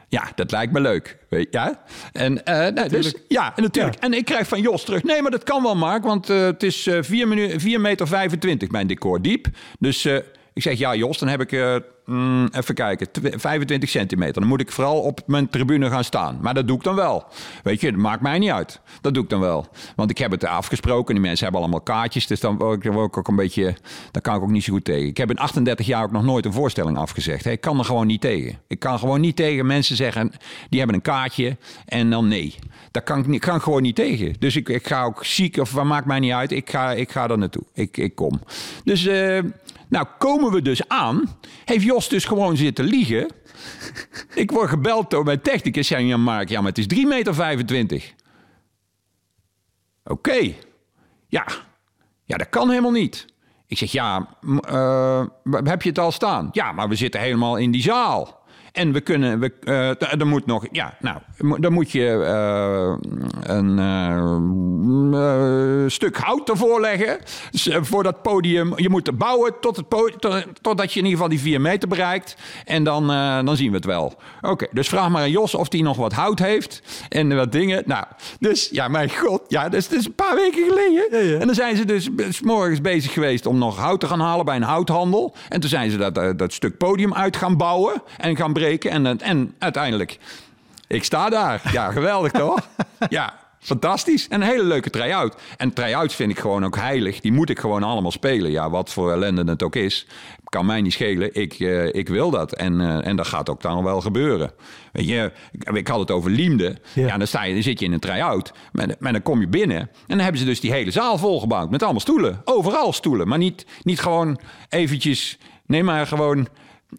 Ja, dat lijkt me leuk. Weet je? ja? En, eh, dus, ja, en natuurlijk. Ja. En ik krijg van Jos terug. Nee, maar dat kan wel, Mark. Want eh, het is eh 4, minu- 4 meter 25 mijn decor diep. Dus eh, ik zeg, ja Jos, dan heb ik... mm, even kijken, tw- 25 centimeter. Dan moet ik vooral op mijn tribune gaan staan. Maar dat doe ik dan wel. Weet je, dat maakt mij niet uit. Dat doe ik dan wel. Want ik heb het afgesproken. Die mensen hebben allemaal kaartjes. Dus dan word ik, ook een beetje... Daar kan ik ook niet zo goed tegen. Ik heb in 38 jaar ook nog nooit een voorstelling afgezegd. Ik kan er gewoon niet tegen. Ik kan gewoon niet tegen mensen zeggen... die hebben een kaartje en dan nee. Daar kan ik, kan gewoon niet tegen. Dus ik, ik ga ook ziek of wat maakt mij niet uit. Ik ga, ik ga er naartoe. Ik, ik kom. Dus... eh, nou, komen we dus aan. Heeft Jos dus gewoon zitten liegen. Ik word gebeld door mijn technicus. Zei ja, Mark, ja, maar het is 3,25 meter. Oké. Ja. Ja, dat kan helemaal niet. Ik zeg, ja, eh, heb je het al staan? Ja, maar we zitten helemaal in die zaal. En we kunnen, we, d- er moet nog, ja, nou, dan moet je eh, een eh, stuk hout ervoor leggen voor dat podium. Je moet het bouwen tot het tot, totdat je in ieder geval die vier meter bereikt. En dan, dan zien we het wel. Oké, dus vraag maar aan Jos of hij nog wat hout heeft en wat dingen. Nou, dus ja, mijn god, ja, dus het is een paar weken geleden. Ja, ja. En dan zijn ze dus s morgens bezig geweest om nog hout te gaan halen bij een houthandel. En toen zijn ze dat, dat stuk podium uit gaan bouwen en gaan En, en uiteindelijk, ik sta daar. Ja, geweldig toch? Ja, fantastisch. En een hele leuke try-out. En try-outs vind ik gewoon ook heilig. Die moet ik gewoon allemaal spelen. Ja, wat voor ellende het ook is. Kan mij niet schelen. Ik, eh, ik wil dat. En, eh, en dat gaat ook dan wel gebeuren. Weet je, ik, ik had het over Liemde. Ja. Ja, dan, sta je, dan zit je in een try-out. Maar, maar dan kom je binnen. En dan hebben ze dus die hele zaal volgebouwd. Met allemaal stoelen. Overal stoelen. Maar niet, niet gewoon eventjes... Nee, maar gewoon...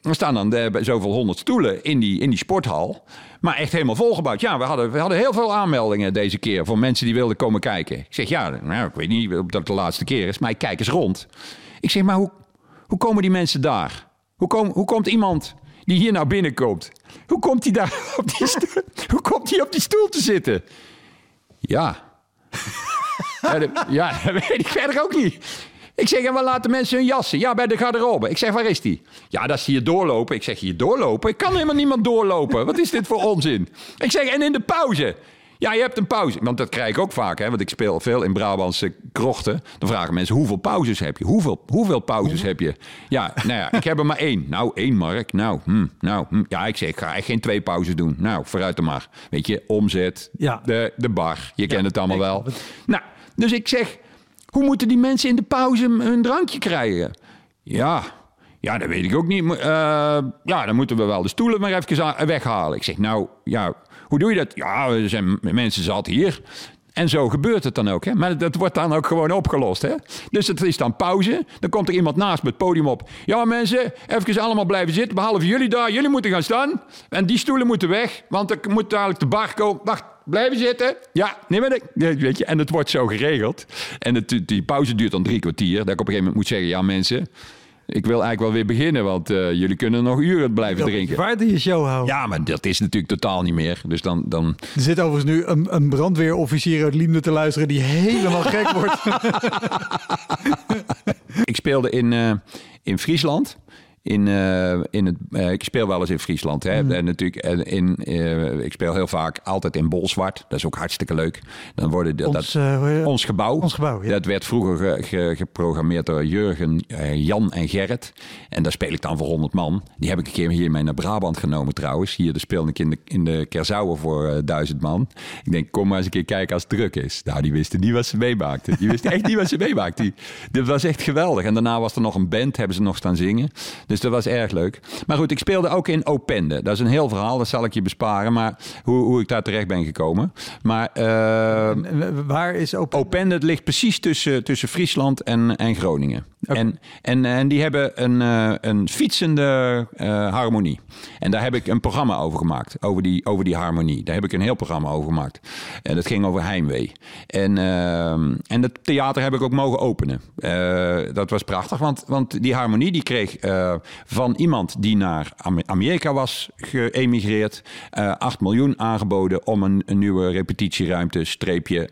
Er staan dan de, zoveel honderd stoelen in die, in die sporthal. Maar echt helemaal volgebouwd. Ja, we hadden, we hadden heel veel aanmeldingen deze keer... voor mensen die wilden komen kijken. Ik zeg, ja, nou, ik weet niet of dat de laatste keer is... maar ik kijk eens rond. Ik zeg, maar hoe, hoe komen die mensen daar? Hoe, kom, hoe komt iemand die hier nou binnenkomt... hoe komt hij daar op die stoel, hoe komt hij op die stoel te zitten? Ja. ja, dat, ja, dat weet ik verder ook niet. Ik zeg, en waar laten mensen hun jassen? Ja, bij de garderobe. Ik zeg, waar is die? Ja, dat is hier doorlopen. Ik zeg, hier doorlopen? Ik kan helemaal niemand doorlopen. Wat is dit voor onzin? Ik zeg, en in de pauze? Ja, je hebt een pauze. Want dat krijg ik ook vaak, hè. Want ik speel veel in Brabantse krochten. Dan vragen mensen, hoeveel pauzes heb je? Hoeveel, hoeveel pauzes heb je? Ja, nou ja, ik heb er maar één. Nou, één, Mark. Nou, hm, nou hm. ja, ik zeg, ik ga echt geen twee pauzes doen. Nou, vooruit dan maar. Weet je, omzet, Ja. de, de bar. Je kent het allemaal wel. het. Nou, dus ik zeg, hoe moeten die mensen in de pauze een drankje krijgen? Ja, ja, dat weet ik ook niet. Eh, ja, dan moeten we wel de stoelen maar even weghalen. Ik zeg, nou, ja, hoe doe je dat? Ja, er zijn mensen zat hier. En zo gebeurt het dan ook. Hè? Maar dat wordt dan ook gewoon opgelost. Hè? Dus het is dan pauze. Dan komt er iemand naast me het podium op. Ja, mensen, even allemaal blijven zitten. Behalve jullie daar. Jullie moeten gaan staan. En die stoelen moeten weg. Want er moet dadelijk de bar komen. Wacht, blijven zitten. Ja, neem maar de... Weet je, en het wordt zo geregeld. En het, die pauze duurt dan drie kwartier. Dat ik op een gegeven moment moet zeggen... Ja, mensen, ik wil eigenlijk wel weer beginnen. Want eh, jullie kunnen nog uren blijven drinken. Vaart in je show houden. Ja, maar dat is natuurlijk totaal niet meer. Dus dan, dan Er zit overigens nu een, een brandweerofficier uit Liemde te luisteren die helemaal gek wordt. Ik speelde in, eh, in Friesland. In, eh, in het. eh, ik speel wel eens in Friesland. Hè? Mm. En natuurlijk, in, eh, ik speel heel vaak altijd in Bolzwart. Dat is ook hartstikke leuk. Dan worden de- Ons, dat, ons gebouw. Ons gebouw, ja. Dat werd vroeger ge- ge- geprogrammeerd door Jurgen, Jan en Gerrit. En daar speel ik dan voor 100 man. Die heb ik een keer hier mee naar Brabant genomen trouwens. Hier de speelde ik in de, in de Kersauer voor 1000 man. Ik denk, kom maar eens een keer kijken als het druk is. Nou, die wisten niet wat ze meemaakten. Die wisten echt niet wat ze meemaakten. Die, dat was echt geweldig. En daarna was er nog een band, hebben ze nog staan zingen. Dus dat was erg leuk. Maar goed, ik speelde ook in Opende. Dat is een heel verhaal, dat zal ik je besparen. Maar hoe, hoe ik daar terecht ben gekomen. Maar... eh, En Waar is open? Opende het ligt precies tussen, tussen Friesland en, en Groningen. En, en, en die hebben een, eh, een fietsende eh, harmonie. En daar heb ik een programma over gemaakt. Over die, over die harmonie. Daar heb ik een heel programma over gemaakt. En dat ging over heimwee. En, eh, en het theater heb ik ook mogen openen. Eh, dat was prachtig, want, want die harmonie die kreeg eh, van iemand die naar Am- Amerika was geëmigreerd... eh 8 miljoen aangeboden om een, een nieuwe repetitieruimte, streepje,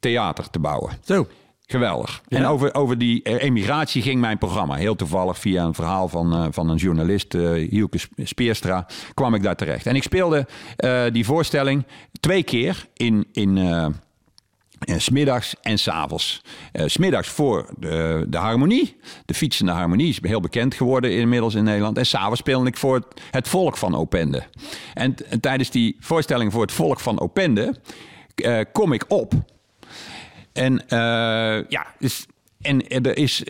theater te bouwen. Zo. Geweldig. En over, over die eh, emigratie ging mijn programma. Heel toevallig via een verhaal van, eh, van een journalist, eh Hielke Speerstra, kwam ik daar terecht. En ik speelde die voorstelling twee keer in, in eh, smiddags en s'avonds. Eh smiddags voor de, de harmonie. De fietsende harmonie is heel bekend geworden inmiddels in Nederland. En s'avonds speelde ik voor het, volk van Opende. En, tijdens die voorstelling voor het volk van Opende eh, kom ik op. En ja, dus, en er is,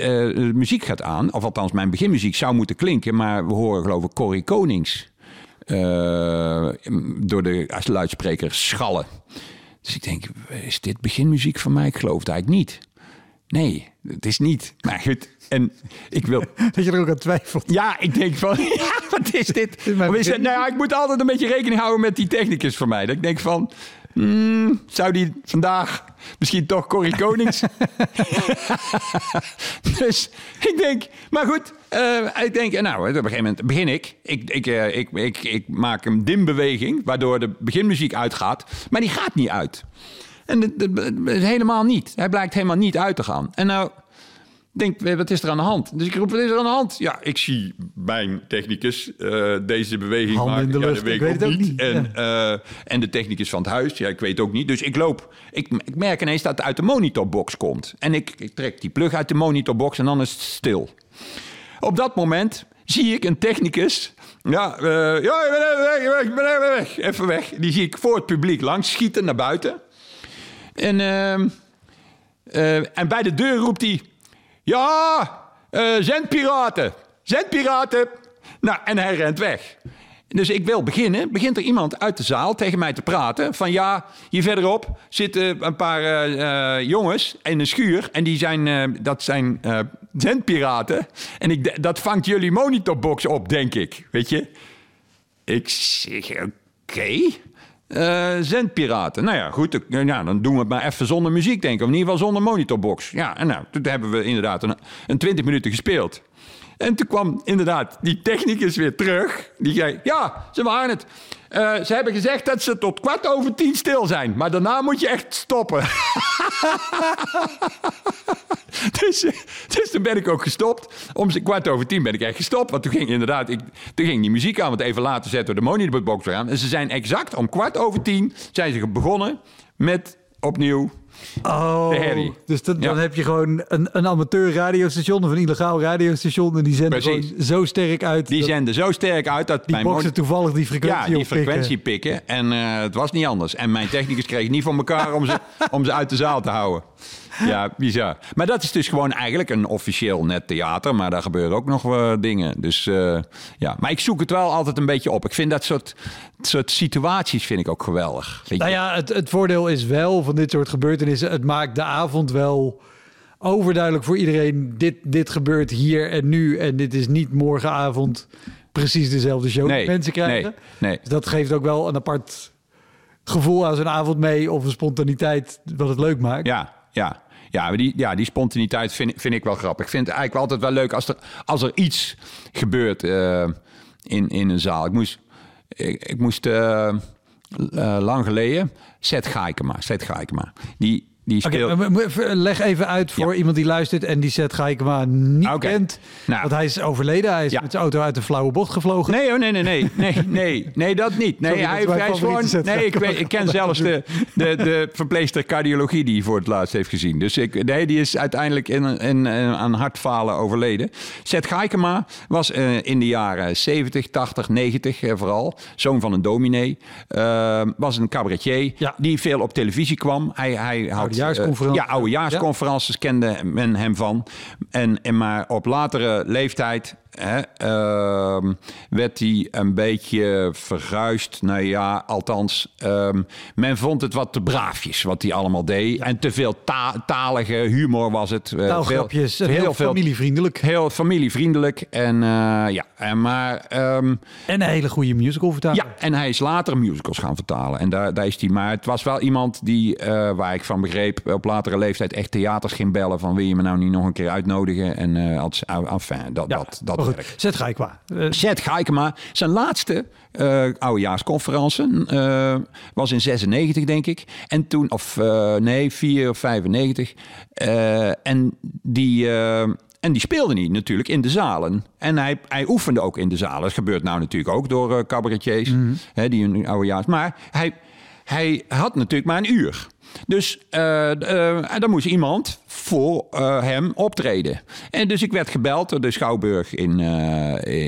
muziek gaat aan, of althans mijn beginmuziek zou moeten klinken, maar we horen geloof ik Corrie Konings door de luidspreker schallen. Dus ik denk, is dit beginmuziek van mij? Ik geloof het eigenlijk niet. Nee, het is niet. Maar goed, en ik wil... Dat je er ook aan twijfelt. Ja, ik denk van, ja, wat is dit? is nou ja, ik moet altijd een beetje rekening houden met die technicus van mij. Dat ik denk van, hmm, zou die vandaag misschien toch Corrie Konings? dus ik denk, maar goed, eh, ik denk, nou, op een gegeven moment begin ik. Ik, ik, eh, ik, ik, ik maak een dimbeweging, waardoor de beginmuziek uitgaat. Maar die gaat niet uit. En helemaal niet. Hij blijkt helemaal niet uit te gaan. En nou denk, wat is er aan de hand? Dus ik roep, wat is er aan de hand? Ja, ik zie mijn technicus eh, deze beweging maken. in de ja, dat weet ik weet ook niet. En, eh, en de technicus van het huis, ja, ik weet ook niet. Dus ik loop, ik, ik merk ineens dat het uit de monitorbox komt. En ik, ik trek die plug uit de monitorbox en dan is het stil. Op dat moment zie ik een technicus. Ja, eh, ja ik ben even weg, ik ben even weg, even weg. Even weg. Die zie ik voor het publiek langs schieten naar buiten. En, ehm, eh, en bij de deur roept hij... Ja, eh zendpiraten. Zendpiraten. Nou, en hij rent weg. Dus ik wil beginnen. Begint er iemand uit de zaal tegen mij te praten. Van ja, hier verderop zitten een paar eh, eh, jongens in een schuur. En die zijn, dat zijn zendpiraten. En ik, dat vangt jullie monitorbox op, denk ik. Weet je? Ik zeg, oké. Eh, zendpiraten. Nou ja, goed. Ja, dan doen we het maar even zonder muziek, denk ik. Of in ieder geval zonder monitorbox. Ja, en nou, toen hebben we inderdaad een, een 20 minuten gespeeld. En toen kwam inderdaad die technicus weer terug. Die zei, ja, ze waren het. Eh, ze hebben gezegd dat ze tot kwart over tien stil zijn. Maar daarna moet je echt stoppen. dus, dus toen ben ik ook gestopt. Om kwart over tien ben ik echt gestopt. Want toen ging inderdaad, ik, toen ging die muziek aan. Want even later zetten we de monitorbox weer aan. En ze zijn exact om kwart over tien zijn ze begonnen met opnieuw. Oh, dus dat- dan heb je gewoon een, een amateur radiostation of een illegaal radiostation. En die zenden Precies. gewoon zo sterk uit. Die dat zenden zo sterk uit dat die mijn boxen toevallig die frequentie Ja, die oppikken. frequentie pikken. En eh, het was niet anders. En mijn technicus kreeg niet voor elkaar om ze, om ze uit de zaal te houden. Ja, bizar. Maar dat is dus gewoon eigenlijk een officieel net theater. Maar daar gebeuren ook nog eh, dingen. Dus eh, ja, maar ik zoek het wel altijd een beetje op. Ik vind dat soort, soort situaties vind ik ook geweldig. Weet je? Nou ja, het, het voordeel is wel van dit soort gebeurtenissen. Het maakt de avond wel overduidelijk voor iedereen. Dit, dit gebeurt hier en nu. En dit is niet morgenavond precies dezelfde show Nee, die mensen krijgen. nee, nee. Dus dat geeft ook wel een apart gevoel aan zo'n avond mee. Of een spontaniteit wat het leuk maakt. Ja, ja. Ja, die, ja, die spontaniteit vind, vind ik wel grappig. Ik vind het eigenlijk altijd wel leuk als er, als er iets gebeurt eh, in, in een zaal. Ik moest, ik, ik moest eh, lang geleden... Seth Gaikema, Seth Gaikema. Die, Die speelt... leg even uit voor iemand die luistert en die Seth Gaikema niet kent. Nou. Want hij is overleden. Hij is Ja. met zijn auto uit de flauwe bocht gevlogen. Nee, nee, nee, nee, nee, nee, nee, dat niet. Nee, Sorry, hij, hij is gewoon. Nee, ik, weet, ik ken zelfs de, de, de verpleegster cardiologie die hij voor het laatst heeft gezien. Dus ik, nee, die is uiteindelijk in, in, in- aan hartfalen overleden. Seth Gaikema was eh, in de jaren 70, 80, 90 eh, vooral. Zoon van een dominee. Eh, was een cabaretier Ja. die veel op televisie kwam. Hij, hij had, Oudejaarsconferentie. eh, ja, oudejaarsconferences kende men hem van. En, en maar op latere leeftijd hè, ehm, werd hij een beetje verguisd. Nou ja, althans, ehm, men vond het wat te braafjes wat hij allemaal deed. En te veel ta- talige humor was het. Taalgrapjes. veel- en heel, familievriendelijk. Heel familievriendelijk. En eh, ja, en maar... ehm, En een hele goede musical vertaling. ja, en hij is later musicals gaan vertalen. En daar, daar is hij. Maar het was wel iemand die, eh, waar ik van begreep, op latere leeftijd echt theaters ging bellen. Van wil je me nou niet nog een keer uitnodigen? En als, enfin, dat, Ja, dat, dat maar goed, Gaikema. Eh, Seth Gaikema, zijn laatste eh oudejaarsconferentie eh, was in 96, denk ik. En toen, of eh, nee, 4 of 95. Eh, en die... en die speelde niet natuurlijk in de zalen. En hij, hij oefende ook in de zalen. Dat gebeurt nou natuurlijk ook door cabaretiers. Hè, die een oudejaars. Maar hij, hij had natuurlijk maar een uur. Dus en dan moest iemand voor eh, hem optreden. En dus ik werd gebeld door de Schouwburg in,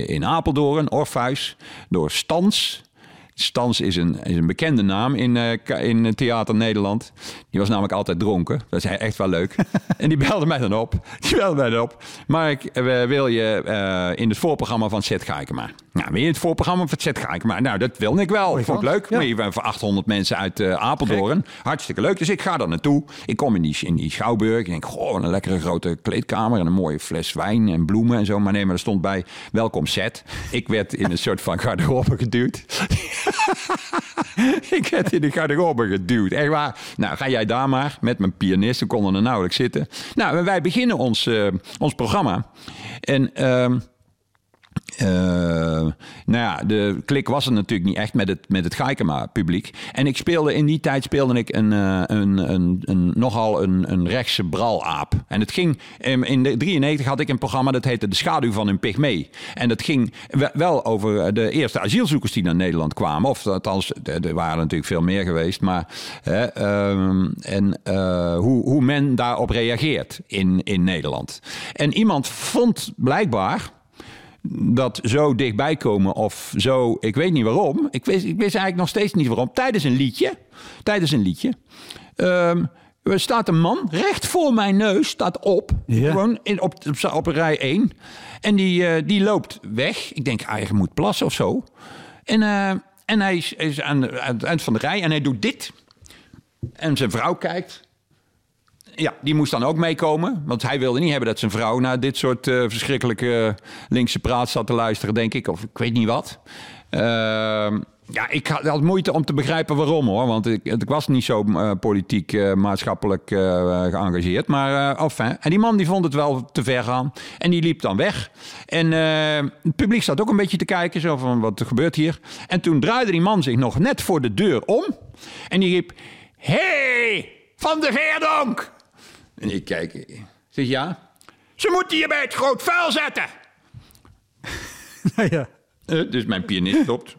in Apeldoorn, Orpheus, door Stans. Stans is een, is een bekende naam in, eh, ka- in Theater Nederland. Die was namelijk altijd dronken. Dat is echt wel leuk. en die belde mij dan op. Die belde mij dan op. Mark, eh, wil je eh, in het voorprogramma van Zet Gaikema? Nou, wil je in het voorprogramma van Zet Gaikema? Nou, dat wilde ik wel. Mooie Vond ik kans. leuk. Ja. Maar je bent voor 800 mensen uit eh, Apeldoorn. Hartstikke leuk. Dus ik ga daar naartoe. Ik kom in die, in die schouwburg. Ik denk, goh, wat een lekkere grote kleedkamer. En een mooie fles wijn en bloemen en zo. Maar nee, maar er stond bij, welkom set. Ik werd in een soort van garderobe geduwd. ik werd in de garderobe geduwd. Echt waar. Nou, ga jij daar maar met mijn pianist. We konden er nauwelijks zitten. Nou, wij beginnen ons, eh, ons programma. En... ehm, eh, nou ja, de klik was er natuurlijk niet echt met het, met het Gaikema-publiek. En ik speelde in die tijd speelde ik een, eh, een, een, een, nogal een, een rechtse bralaap. En het ging, in, de 93 had ik een programma dat heette De Schaduw van een Pygmee. En dat ging we- wel over de eerste asielzoekers die naar Nederland kwamen. Of althans, er waren natuurlijk veel meer geweest. Maar ehm, en eh, hoe, hoe men daarop reageert in, in Nederland. En iemand vond blijkbaar dat zo dichtbij komen of zo, ik weet niet waarom. Ik wist, ik wist eigenlijk nog steeds niet waarom. Tijdens een liedje, tijdens een liedje, ehm, er staat een man recht voor mijn neus, staat op, Ja. gewoon in, op, op, op rij 1. En die, eh, die loopt weg. Ik denk, ah, hij moet plassen of zo. En, eh, en hij is, is aan het eind van de rij en hij doet dit. En zijn vrouw kijkt. Ja, die moest dan ook meekomen. Want hij wilde niet hebben dat zijn vrouw naar dit soort eh, verschrikkelijke linkse praat zat te luisteren, denk ik. Of ik weet niet wat. Ehm, ja, ik had, moeite om te begrijpen waarom hoor. Want ik, ik was niet zo eh, politiek, eh, maatschappelijk eh, geëngageerd. Maar eh enfin. En die man die vond het wel te ver gaan. En die liep dan weg. En eh, het publiek zat ook een beetje te kijken. Zo van, wat gebeurt hier? En toen draaide die man zich nog net voor de deur om. En die riep... hey, Van de Veerdonk! En ik kijk, ik zeg ja. Ze moeten je bij het groot vuil zetten. ja. Eh, dus mijn pianist stopt.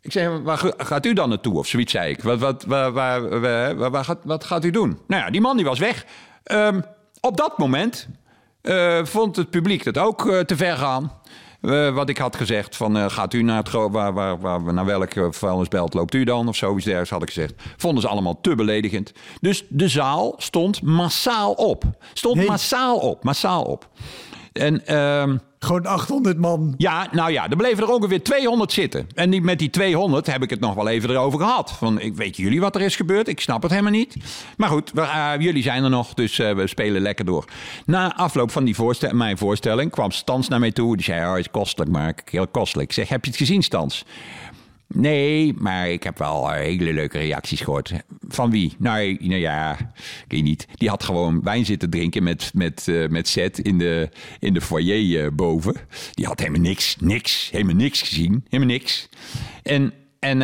Ik zeg, waar ga- gaat u dan naartoe? Of zoiets zei ik. Wat, wat, waar, waar, waar, waar- waar gaat, wat gaat u doen? Nou ja, die man die was weg. Ehm, op dat moment eh, vond het publiek dat ook eh, te ver gaan. Eh, wat ik had gezegd, van eh, gaat u naar, het waar, waar, waar, naar welk eh, vuilnisbelt loopt u dan? Of zoiets dergelijks had ik gezegd. Vonden ze allemaal te beledigend. Dus de zaal stond massaal op. Stond Nee. massaal op, massaal op. En... Gewoon 800 man. ja, nou ja, er bleven er ongeveer 200 zitten. En met die 200 heb ik het nog wel even erover gehad. Van, ik weet jullie wat er is gebeurd? Ik snap het helemaal niet. Maar goed, eh, jullie zijn er nog, dus eh, we spelen lekker door. Na afloop van die voorstel, mijn voorstelling kwam Stans naar mij toe. Die zei, oh, het is kostelijk, Mark. Heel kostelijk. Ik zeg, heb je het gezien, Stans? Nee, maar ik heb wel eh, hele leuke reacties gehoord. Van wie? Nou, nou ja, ik weet niet. Die had gewoon wijn zitten drinken met, met, eh, met Zet in de, in de foyer eh, boven. Die had helemaal niks, niks, helemaal niks gezien. Helemaal niks. En en,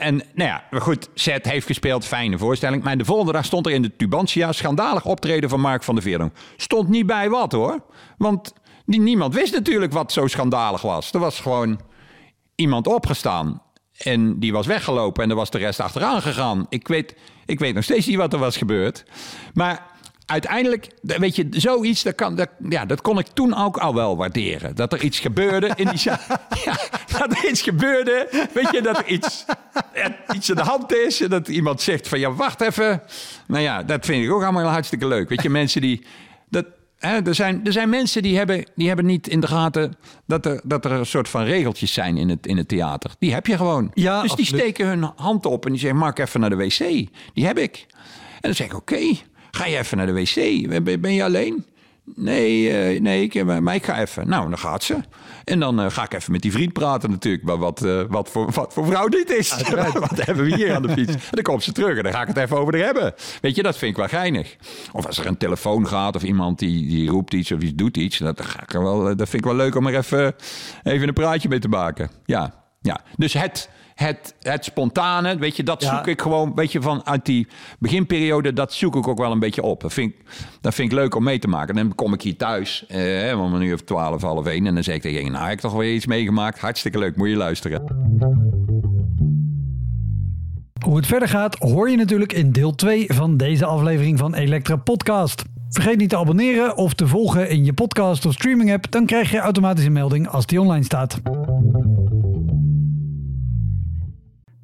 en nou ja, goed, Zet heeft gespeeld, fijne voorstelling. Maar de volgende dag stond er in de Tubantia schandalig optreden van Mark van der Veerdonk. Stond niet bij wat hoor. Want niemand wist natuurlijk wat zo schandalig was. Er was gewoon iemand opgestaan en die was weggelopen en er was de rest achteraan gegaan. Ik weet, ik weet nog steeds niet wat er was gebeurd. Maar uiteindelijk, weet je, zoiets, dat, kan, dat, ja, dat kon ik toen ook al wel waarderen. Dat er iets gebeurde in die zaak. Ja, dat er iets gebeurde. Weet je, dat er iets, iets aan de hand is. En dat iemand zegt van, ja, wacht even. Nou ja, dat vind ik ook allemaal hartstikke leuk. Weet je, mensen die... Er, zijn, er zijn mensen die hebben, die hebben niet in de gaten dat er, dat er een soort van regeltjes zijn in het, in het theater. Die heb je gewoon. Ja, dus die steken hun hand op en die zeggen, Mark, even naar de wc. Die heb ik. En dan zeg ik, oké, ga je even naar de wc? Ben, ben je alleen? Nee, eh, nee ik, maar ik ga even. Nou, dan gaat ze. En dan eh, ga ik even met die vriend praten natuurlijk. Maar wat, eh, wat, voor, wat voor vrouw dit is. wat hebben we hier aan de fiets? En dan komt ze terug en dan ga ik het even over haar hebben. Weet je, dat vind ik wel geinig. Of als er een telefoon gaat of iemand die, die roept iets of iets doet iets. Dat, ga ik er wel, dat vind ik wel leuk om er even, even een praatje mee te maken. Ja, ja. Dus het, het, het spontane, weet je, dat Ja. zoek ik gewoon, weet je, van uit die beginperiode, dat zoek ik ook wel een beetje op. Dat vind ik, dat vind ik leuk om mee te maken. En dan kom ik hier thuis, eh, om een uur of twaalf, half één, en dan zeg ik tegen je, nou, heb ik toch weer iets meegemaakt. Hartstikke leuk, moet je luisteren. Hoe het verder gaat hoor je natuurlijk in deel 2 van deze aflevering van Elektra Podcast. Vergeet niet te abonneren of te volgen in je podcast of streaming app, dan krijg je automatisch een melding als die online staat.